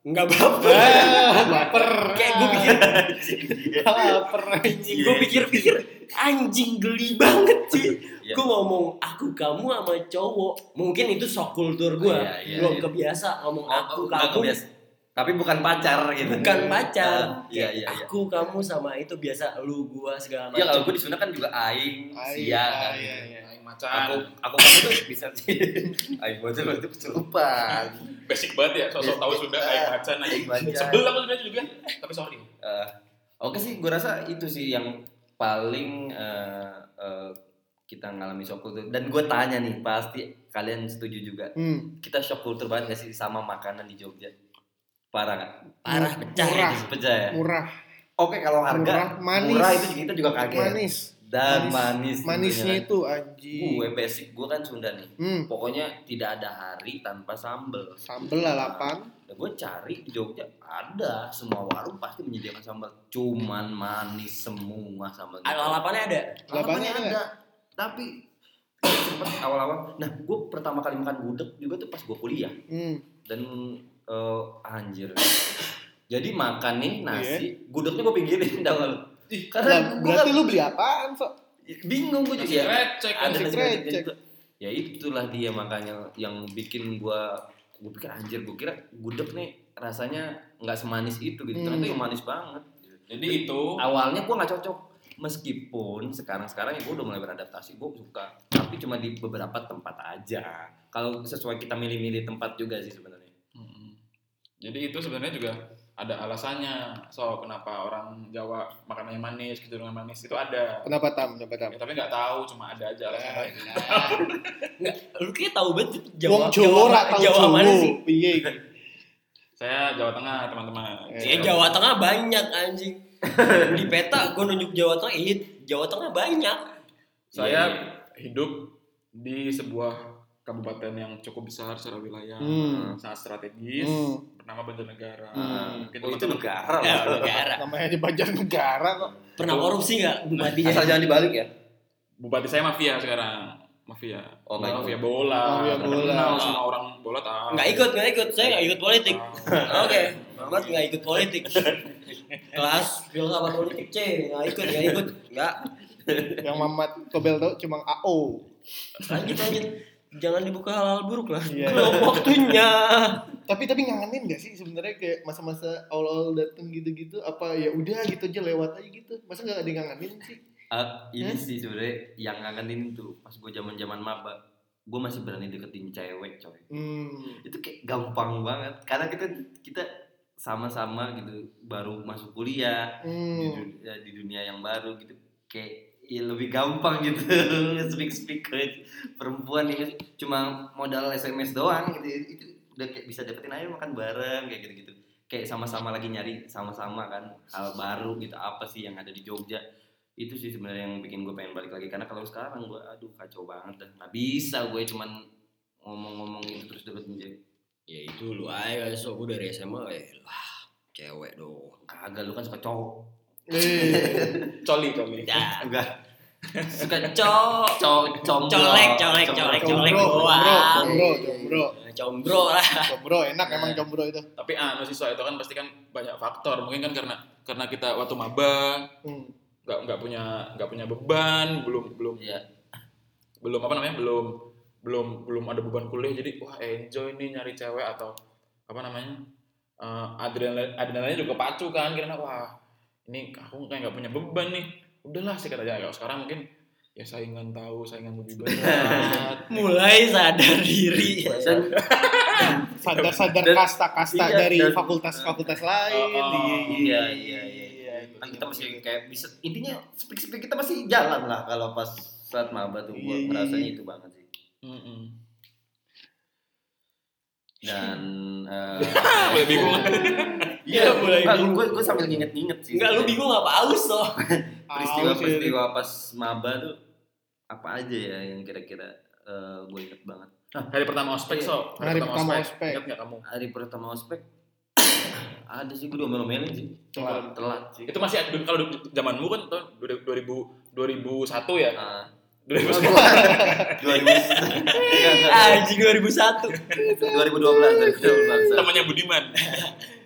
Nggak baper Ah, baper. kayak gue pikir baper anjing. gue pikir-pikir anjing geli banget sih Iya. gue ngomong aku kamu sama cowok mungkin itu sok kultur gue Iya, iya, belum iya. kebiasa ngomong aku nggak kamu kebiasa. Tapi bukan pacar gitu. bukan pacar Ah, Iya iya iya. aku kamu sama itu biasa lu gua segala Ya kalau macam gue di Sunda kan juga aing, sia kan. iya, iya. Aing Aku macan aku kan itu bisa sih. Aing bocah itu kesurupan. basic banget ya sosok tahu sudah aing macan aing macan. sebel aku sebenarnya juga tapi sorry Eh, Oke sih, gue rasa itu sih yang paling eh, eh, kita ngalami shock culture. Dan gue tanya nih, pasti kalian setuju juga. Hmm. Kita shock culture banget gak sih sama makanan di Jogja? Parah gak? parah pecah ya. Murah. Pecah ya? Murah, Oke kalau harga Murah, manis. murah itu kita juga kaget. manis. Dan manis. Manisnya tentunya. itu anjing. Gue basic, gue kan Sunda nih. Hmm. Pokoknya tidak ada hari tanpa sambel. Sambel lalapan. Nah, gue cari di Jogja ada semua warung pasti menyediakan sambal. Cuman manis semua sambal. Ah, lalapannya ada Lalapannya Lalapannya ada. Tapi sempet awal-awal. Nah, gue pertama kali makan gudeg juga tuh pas gue kuliah Hmm. dan eh, anjir. Jadi makan nih Iya. nasi, gudegnya gue pinggirin dah lu. Ih, Lah, Karena gue berarti lu beli apaan, Sok? bingung gue juga. Ya, recek ada nasi juga. Ya itulah dia makanya yang bikin gua gue pikir anjir gue kira gudeg nih rasanya nggak semanis itu gitu ternyata Hmm. yang manis banget jadi itu awalnya gua nggak cocok meskipun sekarang-sekarang ya gue udah mulai beradaptasi gue suka tapi cuma di beberapa tempat aja kalau sesuai kita milih-milih tempat juga sih sebenarnya. Jadi itu sebenarnya juga ada alasannya. So kenapa orang Jawa makanannya manis, kecenderungan manis itu ada. Kenapa tam? Kenapa tam? Ya, tapi nggak tahu, cuma ada aja alasannya. Enggak, lu kayak tahu banget itu Wong Jawa Jawa tau Jawa Jawa. mana sih? Iya. Saya Jawa Tengah, teman-teman. Eh. Ya Jawa Tengah banyak anjing. Di peta gue nunjuk Jawa Tengah, iya Jawa Tengah banyak. Saya Iya, hidup di sebuah kabupaten yang cukup besar secara wilayah, Hmm. sangat strategis, Hmm. bernama Banjarnegara. Hmm. Mungkin oh, itu negara Ya, loh. negara. Namanya di Banjarnegara kok. Pernah korupsi nggak bupatinya? asal jangan dibalik ya Bupati saya mafia sekarang. Mafia. Oh, nggak mafia bola. Mafia bola. Kenal semua orang bola tahu. Nggak ikut, nggak ikut. Saya nggak ikut politik. Oke, Muhammad nggak ikut politik. Kelas filsafat politik C, nggak ikut, nggak ikut, nggak. Yang Mamat Kobel tau cuma AO. Lanjut lanjut. Jangan dibuka hal-hal buruk lah. Iya. Belum waktunya. Tapi tapi ngangenin gak sih sebenarnya kayak masa-masa awal-awal dateng gitu-gitu apa ya udah gitu aja lewat aja gitu. Masa nggak ada yang ngangenin sih? Ah, ini Hah? sih sebenarnya yang ngangenin tuh pas gue zaman zaman maba gue masih berani deketin cewek coy Hmm. itu kayak gampang banget karena kita kita sama-sama gitu baru masuk kuliah di, Hmm. du- ya, di dunia yang baru gitu kayak ya lebih gampang gitu. Speak speak ke perempuan ini cuma modal sms doang gitu. Itu udah kayak bisa dapetin ayo makan bareng kayak gitu gitu kayak sama-sama lagi nyari sama-sama kan hal baru gitu apa sih yang ada di Jogja. Itu sih sebenarnya yang bikin gue pengen balik lagi. Karena kalau sekarang gue aduh kacau banget dah. Nggak bisa gue cuman ngomong-ngomong itu terus dapetin cewek Ya itu lu aja so gue dari SMA eh lah cewek dong. kagak lu kan suka cowok. Eh, Coli, coli. Ya, enggak suka cowok cowok combro colek, colek, colek, colek doang. combro, combro. Combro lah. Combro enak emang combro itu. Tapi anu sih soal itu kan pasti kan banyak faktor. Mungkin kan karena karena kita waktu maba Hmm. nggak nggak punya nggak punya beban, belum belum Iya. belum apa namanya belum belum belum ada beban kuliah jadi wah enjoy nih nyari cewek atau apa namanya eh adrenalin adrenalinnya juga pacu kan karena wah ini aku kayak nggak punya beban nih udahlah sih kata aja kalau sekarang mungkin ya saingan tahu saingan lebih berat Mulai sadar diri. Dan Sadar-sadar Dan- kasta-kasta iya, dari dan- fakultas-fakultas lain. Oh, Iya, iya iya iya iya. kan kita masih kayak bisa intinya speak speak kita masih jalan lah kalau pas saat maba tuh Iya, gua iya, merasanya iya. itu banget sih Mm-mm. dan eh, Mulai bingung Iya, mulai bingung. gue gue sambil nginget-nginget sih Enggak lu bingung apa aus toh? peristiwa-peristiwa pas maba tuh apa aja ya yang kira-kira eh, gue inget banget. Hari pertama ospek so? Hari pertama ospek. ingat nggak kamu? Hari pertama ospek ada sih gue diomelin sih. Telat. telat sih. Itu masih ada- kalau zamanmu kan tahun 2000 2001 ya? Ah, 2001 dua ribu enggak, enggak. Anjing 2001. 2012 2012 temannya Budiman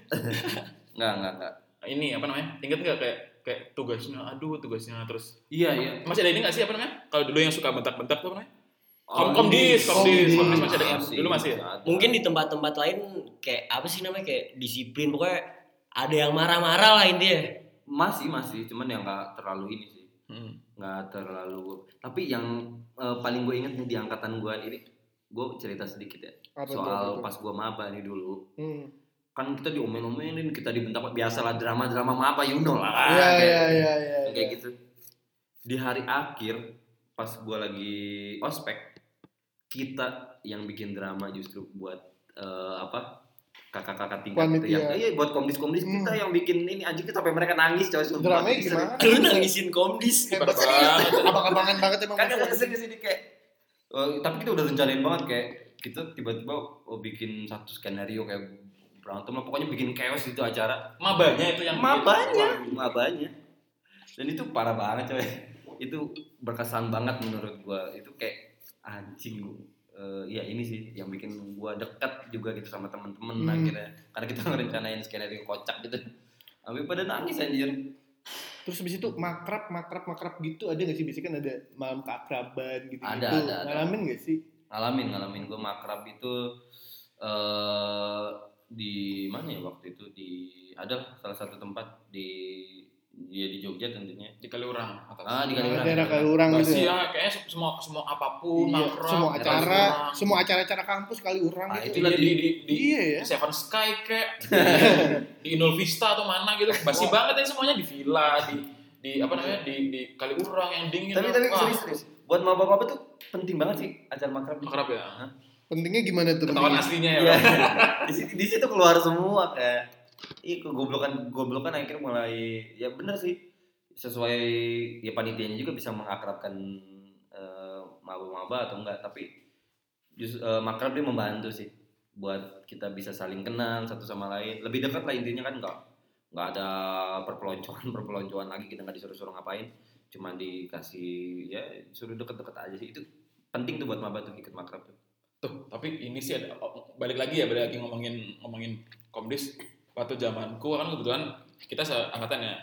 enggak enggak enggak ini apa namanya ingat nggak kayak kayak tugasnya aduh tugasnya terus iya iya masih ada ini nggak sih apa namanya kalau dulu yang suka bentak-bentak tuh apa namanya Oh, kom komdis komdis Komdis. masih ada ya? Masih, dulu masih ya ada. Mungkin di tempat-tempat lain kayak apa sih namanya kayak disiplin pokoknya ada yang marah-marah lah intinya. masih masih cuman yang nggak terlalu ini sih Hmm. nggak terlalu tapi yang eh, paling gue inget nih di angkatan gue ini gue cerita sedikit ya Apa tuh, apa soal tuh? pas gue maba nih dulu Hmm. Kan kita diomelin-omelin kita dibentak biasalah drama-drama maba you know lah Iya, kayak, iya, iya, iya. kayak gitu di hari akhir pas gue lagi ospek kita yang bikin drama justru buat eh, apa kakak-kakak tingkat itu yang Panitia. iya buat komdis-komdis kita Hmm. yang bikin ini anjing kita sampai mereka nangis coy Itu gimana? Lu nangisin komdis. Hebat banget. banget. Abang-abangan banget emang. Mas. nggak ke sini ke sini kayak eh, tapi kita udah rencanain banget kayak kita tiba-tiba oh, bikin satu skenario kayak berantem lah pokoknya bikin chaos itu acara mabanya itu yang mabanya mabanya dan itu parah banget coy itu berkesan banget menurut gua itu kayak anjing eh, ya ini sih yang bikin gua dekat juga gitu sama temen-temen Hmm. akhirnya karena kita ngerencanain skenario kocak gitu tapi pada nangis anjir Terus habis itu makrab, makrab, makrab gitu ada gak sih? Biasanya kan ada malam keakraban gitu. Ada, ada, ada. Ngalamin gak sih? ngalamin ngalamin gue makrab itu eh di mana ya waktu itu di ada salah satu tempat di ya di Jogja tentunya di Kaliurang atas. ah di Kaliurang daerah Kaliurang gitu ya. ya, kayaknya semua semua apa pun, Iya, nongkrong, semua di acara, Kaliurang. semua acara-acara kampus kali urang Ah, gitu. itu Iya, di, di, di, Iya ya. di Seven Sky kayak di Inul Vista atau mana gitu. Basi banget ini semuanya di villa, di di apa namanya di di Kaliurang yang dingin. tapi tapi serius serius buat maba-maba tuh penting banget sih acara makrab Akrab ya. Pentingnya gimana tuh? Ketahuan aslinya ya. Iya. Bang. di situ di situ keluar semua kayak Ih, kegoblokan goblokan akhirnya mulai ya bener sih sesuai ya panitianya juga bisa mengakrabkan eh, maba-maba atau enggak tapi justru eh, makrab dia membantu sih buat kita bisa saling kenal satu sama lain lebih dekat lah intinya kan enggak nggak ada perpeloncoan perpeloncoan lagi kita nggak disuruh-suruh ngapain cuma dikasih ya suruh deket-deket aja sih itu penting tuh buat maba tuh ikut makrab tuh Tuh, tapi ini sih ada oh, balik lagi ya balik lagi ngomongin ngomongin komdis waktu zamanku kan kebetulan kita seangkatan ya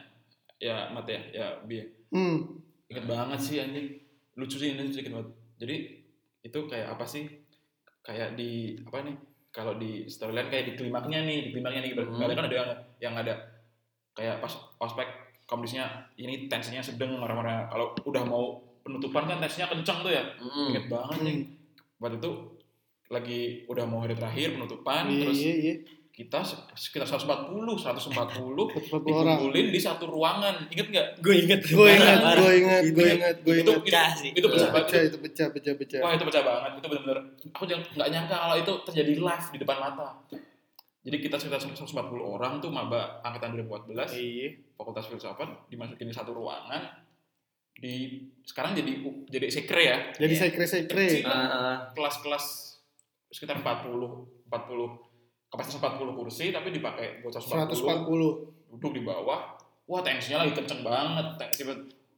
ya mat ya ya bi Hmm. inget banget sih anjing lucu sih ini sedikit banget jadi itu kayak apa sih kayak di apa nih kalau di storyline kayak di klimaknya nih di klimaknya nih Hmm. hmm. kan ada yang, yang ada kayak pas ospek komdisnya ini tensinya sedang orang-orang kalau udah mau penutupan kan tensinya kencang tuh ya Mm. inget banget nih Hmm. waktu itu lagi udah mau hari terakhir penutupan Iya, terus iya, iya. kita se- sekitar 140 140 140 orang. dikumpulin di satu ruangan inget nggak Gue inget. Gue ingat, Parah, gue ingat, gue Itu- ingat, gue itu ingat. Pecah sih. itu pecah Pecah itu pecah, pecah, pecah. Wah itu pecah banget, itu benar-benar aku jangan nggak nyangka kalau itu terjadi live di depan mata. Jadi kita sekitar 140 orang tuh maba angkatan 2014 Iya. Fakultas Filsafat dimasukin di satu ruangan di sekarang jadi jadi sekre ya Jadi kira. Kecil. Ah, ah. kelas-kelas sekitar 40 40 kapasitas 40 kursi tapi dipakai buat 140 140. duduk di bawah wah tensinya lagi kenceng banget tensi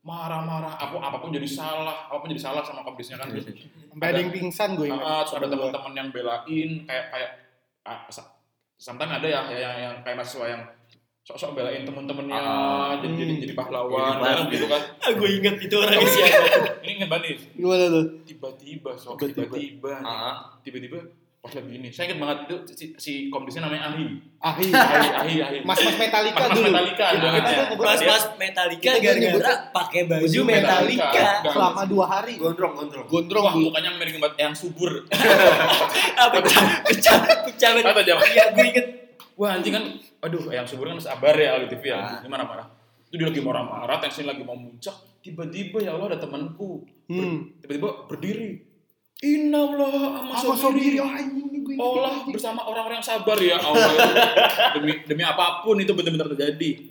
marah-marah apa apa pun jadi salah apa pun jadi salah sama komdisnya kan terus Sampai ada yang pingsan gue ingat. Ah, ada teman-teman yang belain kayak kayak ah, sometimes ada ya yang, yang kayak mahasiswa yang sok-sok belain temen-temennya Ah. jadi, jadi Hmm. jadi pahlawan Jadi dalam gitu kan Ah, gue inget itu orangnya siapa. ini inget banget Gimana tuh? tiba-tiba sok Tiba-tiba. tiba-tiba Ah, pas lagi ini saya inget banget itu si, si komdisnya namanya Ahi Ahi. Ahi Ahi Ahi Mas-mas Metallica Mas-mas dulu. Metallica banget kita ya. Dia- pas Metallica gara-gara pakai baju Metallica. Metallica. Selama dua hari. gondrong gondrong Gondrong Wah, mukanya miring banget yang subur. Ah, pecah, pecah, pecah banget. Iya, gue inget. Wah, anjing kan aduh, yang subur kan sabar ya di TV ya. Gimana marah? Itu dia lagi marah-marah, tensi lagi mau muncak, tiba-tiba ya Allah ada temanku. Hmm. Tiba-tiba berdiri. Inna Allah sama sobiri? Oh, ini. Allah bersama orang-orang yang sabar ya Allah. demi demi apa pun itu benar-benar terjadi.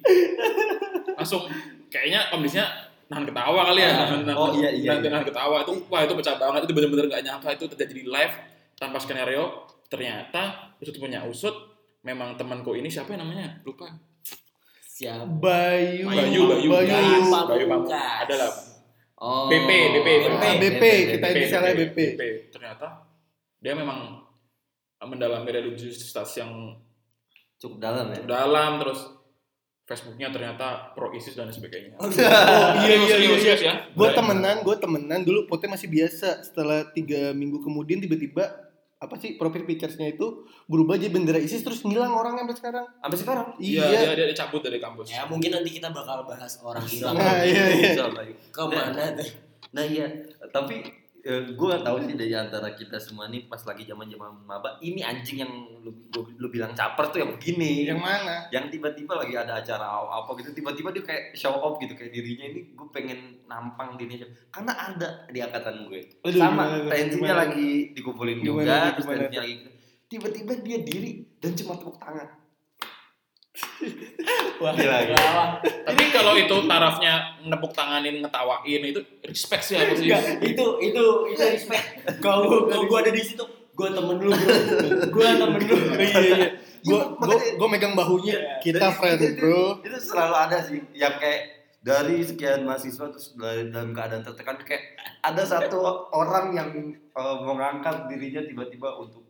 Langsung kayaknya kondisinya nahan ketawa kali ya. Ah. Nahan, nahan, Oh, iya, iya, nahan, iya. nahan ketawa itu wah itu pecah banget itu benar-benar gak nyangka itu terjadi di live tanpa skenario. Ternyata usut punya usut memang temanku ini siapa namanya? Lupa. Siapa? Bayu. Bayu, Bayu, Bayu. Bayu. Bayu Pamungkas. Pamungkas. Ada lah. oh BP, BP, Ah, BP, kita BP, inisialnya BP. Ternyata dia memang mendalami religiusitas yang cukup dalam ya cukup dalam terus Facebooknya ternyata pro ISIS dan sebagainya. Oh iya iya iya. Serius, serius ya. Gue Bener. temenan, gue temenan dulu fotonya masih biasa. Setelah tiga minggu kemudian tiba-tiba apa sih profil picturesnya itu berubah jadi bendera ISIS terus ngilang orangnya sampai sekarang. sampai sekarang Iya, Iya. dia, dia dicabut dari kampus. Ya mungkin nanti kita bakal bahas orang hilang. Nah, iya iya. Ke mana tuh? Nah iya, tapi gue gak tahu sih dari antara kita semua nih pas lagi zaman zaman maba, ini anjing yang lu, lu, lu bilang caper tuh yang begini, Yang mana? yang tiba-tiba lagi ada acara apa gitu, tiba-tiba dia kayak show off gitu kayak dirinya ini gue pengen nampang di Indonesia, karena ada di angkatan gue, Aduh, sama tensinya lagi dikumpulin Gimana juga, terus Gimana tensinya lagi, tiba-tiba dia diri dan cuma tepuk tangan. Wah, Gila, gila. Tapi kalau itu tarafnya menepuk tanganin, ngetawain itu respect sih aku sih. Enggak, itu itu itu respect. Kalau kalau gue ada di situ, gue temen lu bro. Gue temen lu. Iya iya. Gue Iya, gue makanya- gue megang bahunya. Kita Dan friend itu- bro. itu selalu ada sih yang kayak dari sekian mahasiswa terus dari dalam keadaan tertekan kayak ada satu orang yang eh, mengangkat dirinya tiba-tiba untuk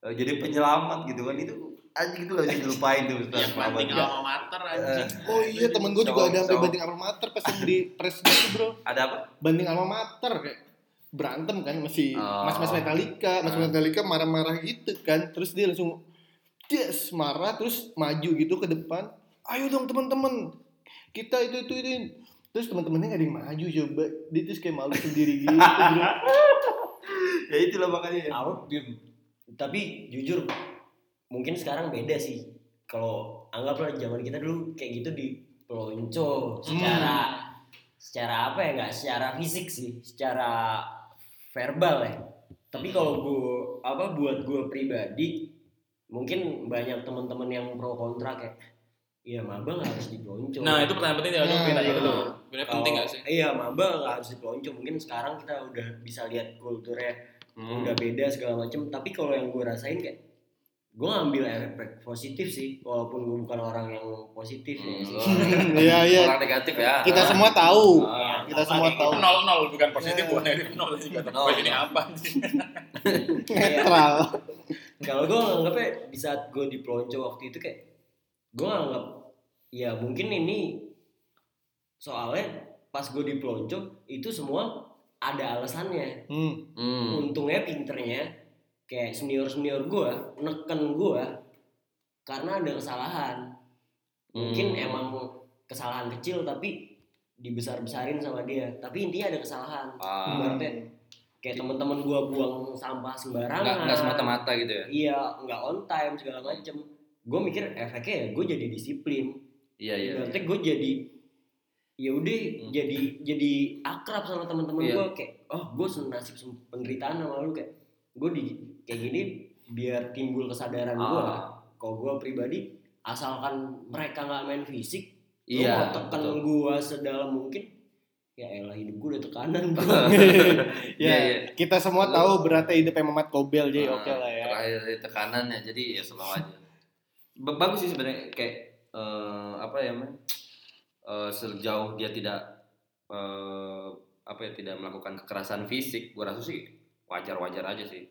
eh, jadi penyelamat gitu kan itu anjing itu gak bisa dilupain tuh setelah Yang penting alma mater anjing. Oh iya temen gue juga ada sampai cowok. banding alma mater pas yang di press gitu bro. ada apa Banding alma mater kayak berantem kan masih Oh. mas-mas Metallica, mas Ah. Metallica marah-marah gitu kan. Terus dia langsung yes marah terus maju gitu ke depan. Ayo dong teman-teman kita itu itu itu terus teman-temannya nggak ada yang maju coba dia terus kayak malu sendiri gitu bro ya itulah makanya ya. Di- tapi jujur mungkin sekarang beda sih. Kalau anggaplah zaman kita dulu kayak gitu di pelonco secara secara apa ya nggak secara fisik sih, secara verbal ya. Tapi kalau gue apa buat gue pribadi mungkin banyak teman-teman yang pro kontra kayak Iya, maba nggak harus dipelonco. Nah itu pertanyaan penting ya, lu iya. dulu. Sebenarnya penting gak sih? Iya, maba nggak harus dipelonco. Mungkin sekarang kita udah bisa lihat kulturnya Hmm. udah beda segala macem tapi kalau yang gue rasain kayak gue ngambil efek positif sih walaupun gue bukan orang yang positif ya sih. Hmm, Iya, iya. Orang negatif ya. kita semua tahu Ah. kita semua tahu Nol nol bukan positif Ya. bukan negatif nol sih kata Nol. ini apa sih? netral kalau gue nganggapnya di saat gue di pelonco waktu itu kayak gue nganggap ya mungkin ini soalnya pas gue di pelonco itu semua ada alasannya hmm. Hmm. untungnya pinternya kayak senior senior gue neken gue karena ada kesalahan mungkin Hmm. emang kesalahan kecil tapi dibesar besarin sama dia tapi intinya ada kesalahan Ah. ibaratnya kayak teman-teman gue buang sampah sembarangan Nggak, nggak semata-mata gitu ya. iya nggak on time segala macem gue mikir efeknya ya gue jadi disiplin Iya iya. ibaratnya gue jadi ya udah Hmm. jadi jadi akrab sama teman-teman Iya. gue kayak oh gue senasib penderitaan sama lu kayak gue di kayak gini biar timbul kesadaran gue Ah. kalau gue pribadi asalkan mereka nggak main fisik Iya. lu mau tekan gue sedalam mungkin ya elah hidup gue udah tekanan bro ya Iya, iya. kita semua tahu beratnya hidupnya Mamat Kobel jadi Ah, oke lah ya Terakhir dari tekanannya jadi ya slow aja. Ba- Bagus sih sebenarnya kayak eh, apa ya men? Eh, sejauh dia tidak eh, apa ya tidak melakukan kekerasan fisik, gua rasa sih wajar-wajar aja sih.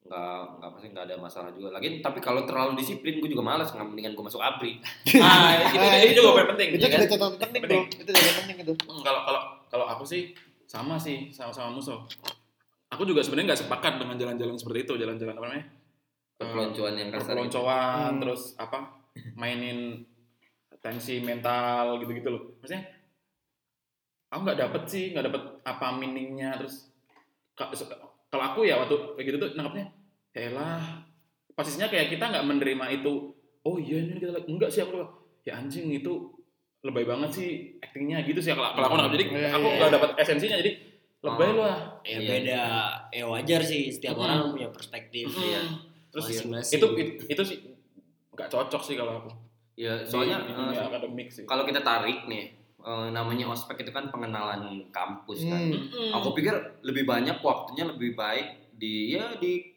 Nggak nggak pasti nggak ada masalah juga lagi. Tapi kalau terlalu disiplin, gue juga malas nggak mendingan gue masuk abri. Ah, itu, Ah, itu, itu juga poin penting. itu ya kan? juga catatan penting bro itu catatan penting itu Hmm, Kalau kalau kalau aku sih sama sih sama sama musuh. Aku juga sebenarnya nggak sepakat dengan jalan-jalan seperti itu, jalan-jalan apa namanya? Perpeloncoan yang kasar. gitu. Perpeloncoan, Hmm. terus apa? Mainin tensi mental gitu-gitu loh. Maksudnya aku nggak dapet sih, nggak dapet apa meaningnya terus kalau aku ya waktu kayak gitu tuh nangkapnya ya elah posisinya kayak kita nggak menerima itu oh iya ini kita enggak sih aku ya anjing itu lebay banget sih actingnya gitu sih kalau aku nangkap jadi Iya, aku iya. nggak dapat esensinya jadi lebay Oh. lah ya Iya. beda ya wajar sih setiap orang punya perspektif Iya. terus masing-masing itu itu, itu sih nggak cocok sih kalau aku Ya, soalnya di akademik sih kalau kita tarik nih eh, namanya ospek itu kan pengenalan kampus kan. Hmm. Aku pikir lebih banyak waktunya lebih baik di ya di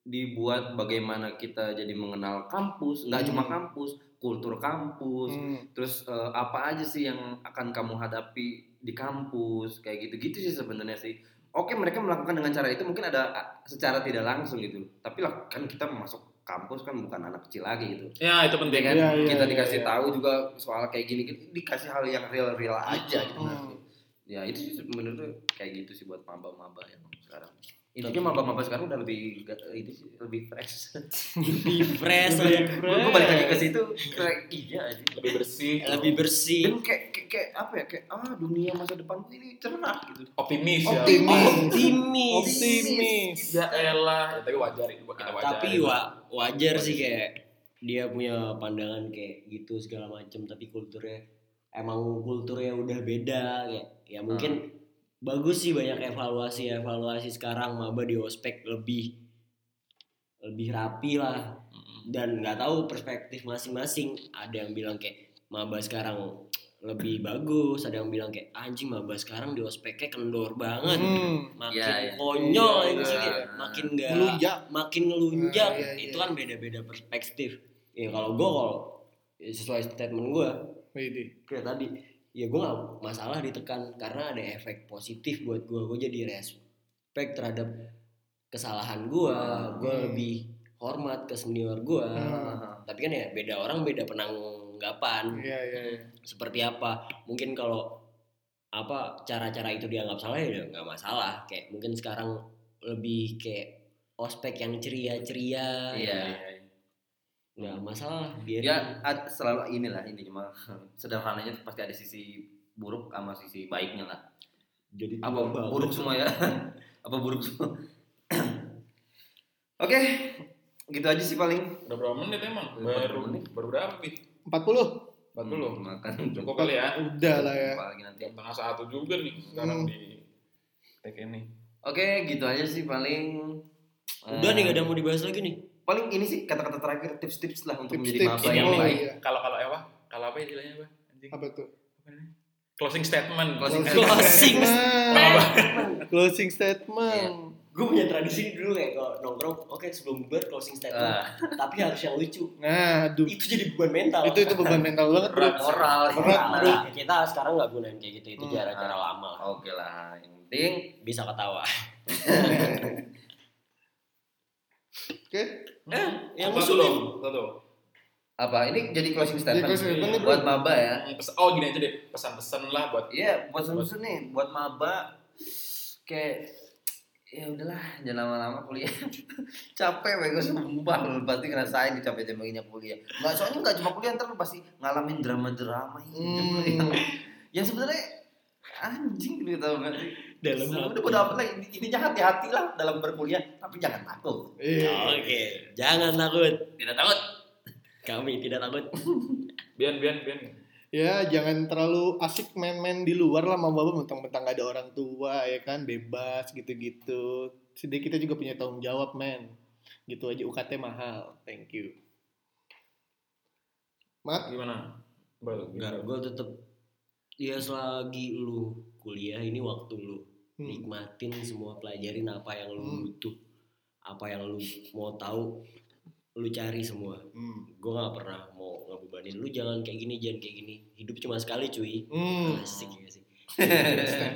dibuat bagaimana kita jadi mengenal kampus, nggak Hmm. cuma kampus, kultur kampus, Hmm. terus eh, apa aja sih yang akan kamu hadapi di kampus, kayak gitu-gitu sih sebenarnya sih. Oke mereka melakukan dengan cara itu mungkin ada secara tidak langsung gitu, tapi lah kan kita masuk kampus kan bukan anak kecil lagi gitu. ya itu penting kan Iya, iya, kita iya, dikasih iya. tahu juga soal kayak gini gitu, dikasih hal yang real real aja gitu Hmm. ya itu sih menurut kayak gitu sih buat maba-maba yang sekarang intinya maba-maba sekarang udah lebih sih lebih fresh. Lebih fresh Lebih lebih gue balik lagi ke situ kayak iya aja. Lebih bersih. Lebih bersih. Dan kayak, kayak, kayak apa ya kayak ah dunia masa depan ini cerah gitu. Optimis ya. Optimis. optimis. Optimis. Ya elah ya, tapi wajar itu buat kita wajar. Tapi wa- wajar sih kayak dia punya pandangan kayak gitu segala macem tapi kulturnya emang kulturnya udah beda kayak ya mungkin bagus sih banyak evaluasi evaluasi sekarang maba di ospek lebih lebih rapi lah dan nggak tahu perspektif masing-masing ada yang bilang kayak maba sekarang lebih bagus ada yang bilang kayak anjing maba sekarang di ospeknya kendor banget Hmm. makin Iya, iya. konyol Iya, anjing iya. kayak makin nggak Melunjak. makin ngelunjak Nah, iya, iya. itu kan beda-beda perspektif ya kalau gue kalau ya sesuai statement gue Widih. kayak tadi ya gue gak masalah ditekan karena ada efek positif buat gue gue jadi respect terhadap kesalahan gue gue Hmm. lebih hormat ke senior gue Hmm. tapi kan ya beda orang beda penanggapan Iya iya iya. seperti apa mungkin kalau apa cara-cara itu dianggap salah ya nggak masalah kayak mungkin sekarang lebih kayak ospek yang ceria-ceria iya ya. Nggak masalah dia ya ad- selalu inilah ini cuma sederhananya tuh pasti ada sisi buruk sama sisi baiknya lah. Jadi apa buruk semua ya? Apa buruk semua? Oke gitu aja sih paling. Udah berapa menit emang? Baru menit? baru berapa Bi? 40 40 Hmm, makan Cukup kali ya. udah lah ya. Apalagi nanti. Tengah satu juga nih sekarang Hmm. di take ini. oke gitu aja sih paling. Udah Eh, nih gak ada mau dibahas lagi nih paling ini sih kata-kata terakhir tips-tips lah untuk menjadi Tips-tips. maba yang Oh, baik iya. Kalau kalau apa? Kalau apa istilahnya apa? Anjing. apa tuh? Closing statement. Closing Closing Apa? closing statement gue punya tradisi dulu kayak kalau nongkrong oke sebelum bubar closing statement Ah. tapi harus yang lucu nah aduh itu jadi beban mental itu itu beban mental banget Berat. moral Berat, Nah, kita sekarang nggak gunain kayak gitu itu Hmm. cara-cara lama oke lah yang penting bisa ketawa oke eh yang Satu ngusulin dong, satu. apa? Ini jadi closing statement closing statement nih, bro. buat maba ya. Hmm, pes- Oh gini aja deh, pesan-pesan lah buat Iya, buat susun nih, buat maba. Kayak ya udahlah jangan lama-lama kuliah. Capek gue sumpah. Lu pasti ngerasain di capek capeknya kuliah. Nggak soalnya nggak cuma kuliah ntar lu pasti ngalamin drama-drama hidup lu Hmm. yang, yang sebenarnya anjing tau gak sih dalam udah hati. udah apa lah intinya hati-hati lah dalam berkuliah tapi jangan takut Iya. oke jangan takut tidak takut kami tidak takut Bian, Bian, Bian. Ya jangan terlalu asik main-main di luar lah mau bapak mentang-mentang gak ada orang tua ya kan bebas gitu-gitu. Sedih kita juga punya tanggung jawab men. Gitu aja UKT mahal. Thank you. Mat, Gimana? Enggak, gue tetep ya selagi lu kuliah ini waktu lu Hmm. nikmatin semua pelajarin apa yang lu Hmm. butuh apa yang lu mau tahu lu cari semua hmm. gue nggak pernah mau ngebebanin lu jangan kayak gini jangan kayak gini hidup cuma sekali cuy Hmm. asik ya sih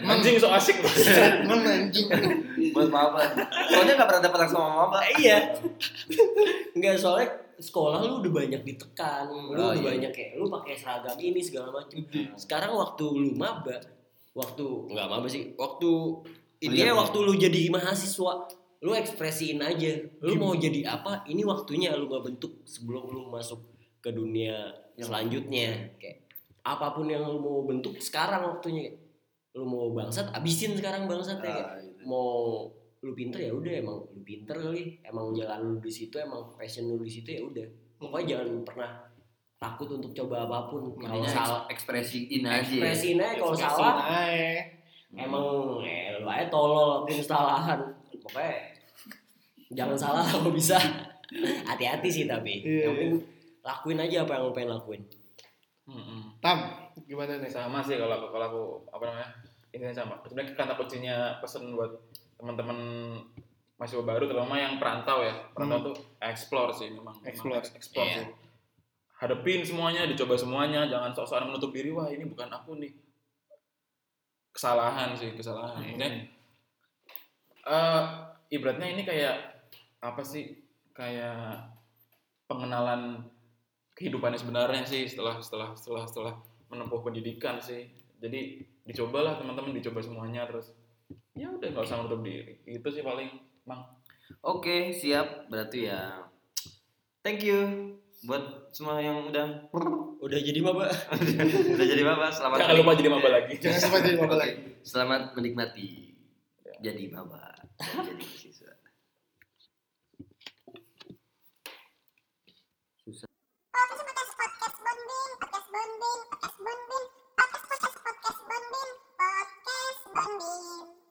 Anjing so asik banget. Statement anjing. buat maba soalnya nggak pernah dapat langsung sama maba iya nggak soalnya sekolah lu udah banyak ditekan lu Oh, udah iya. banyak kayak lu pakai seragam ini segala macam sekarang waktu lu maba waktu nggak maba sih. waktu intinya Kuliah. waktu lu jadi mahasiswa lu ekspresiin aja. Lu mau jadi apa ini waktunya lu gak bentuk sebelum lu masuk ke dunia Yang- selanjutnya. Kayak apa pun yang lu mau bentuk sekarang waktunya. Lu mau bangsat abisin sekarang bangsat ya kayak. Ah, gitu. mau lu pinter ya udah emang lu pinter kali. Emang jalan lu di situ emang passion lu di situ ya udah. Pokoknya jangan pernah takut untuk coba apa pun kalau salah eks- ekspresiin aja ekspresiin aja kalau salah aja. emang eh, lu aja tolol lakuin kesalahan pokoknya jangan salah kalau bisa hati-hati sih tapi Iya, yang penting lakuin aja apa yang lu pengen lakuin Mm-mm. Tam, gimana nih? Sama sih kalau aku kalau aku apa namanya? Intinya sama. Sebenarnya kata kuncinya pesan buat teman-teman mahasiswa baru terutama yang perantau ya. Perantau tuh explore sih memang. memang Explore. ex- explore Iya. sih. Hadepin semuanya, dicoba semuanya, jangan sok-sokan menutup diri wah ini bukan aku nih. Kesalahan sih, kesalahan. Maksudnya eh ibaratnya ini kayak apa sih? Kayak pengenalan kehidupannya sebenarnya sih setelah setelah setelah setelah menempuh pendidikan sih jadi dicobalah teman-teman dicoba semuanya terus ya udah nggak usah menutup diri itu sih paling mang Oke, siap. Berarti ya thank you buat semua yang udah udah jadi maba udah jadi maba. Selamat jangan lupa jadi maba lagi Jangan sampai jadi apa lagi. Selamat menikmati jadi maba. Jadi mahasiswa. Podcast podcast Bonbin, podcast Bonbin, podcast Bonbin, podcast podcast podcast Bonbin, podcast Bonbin.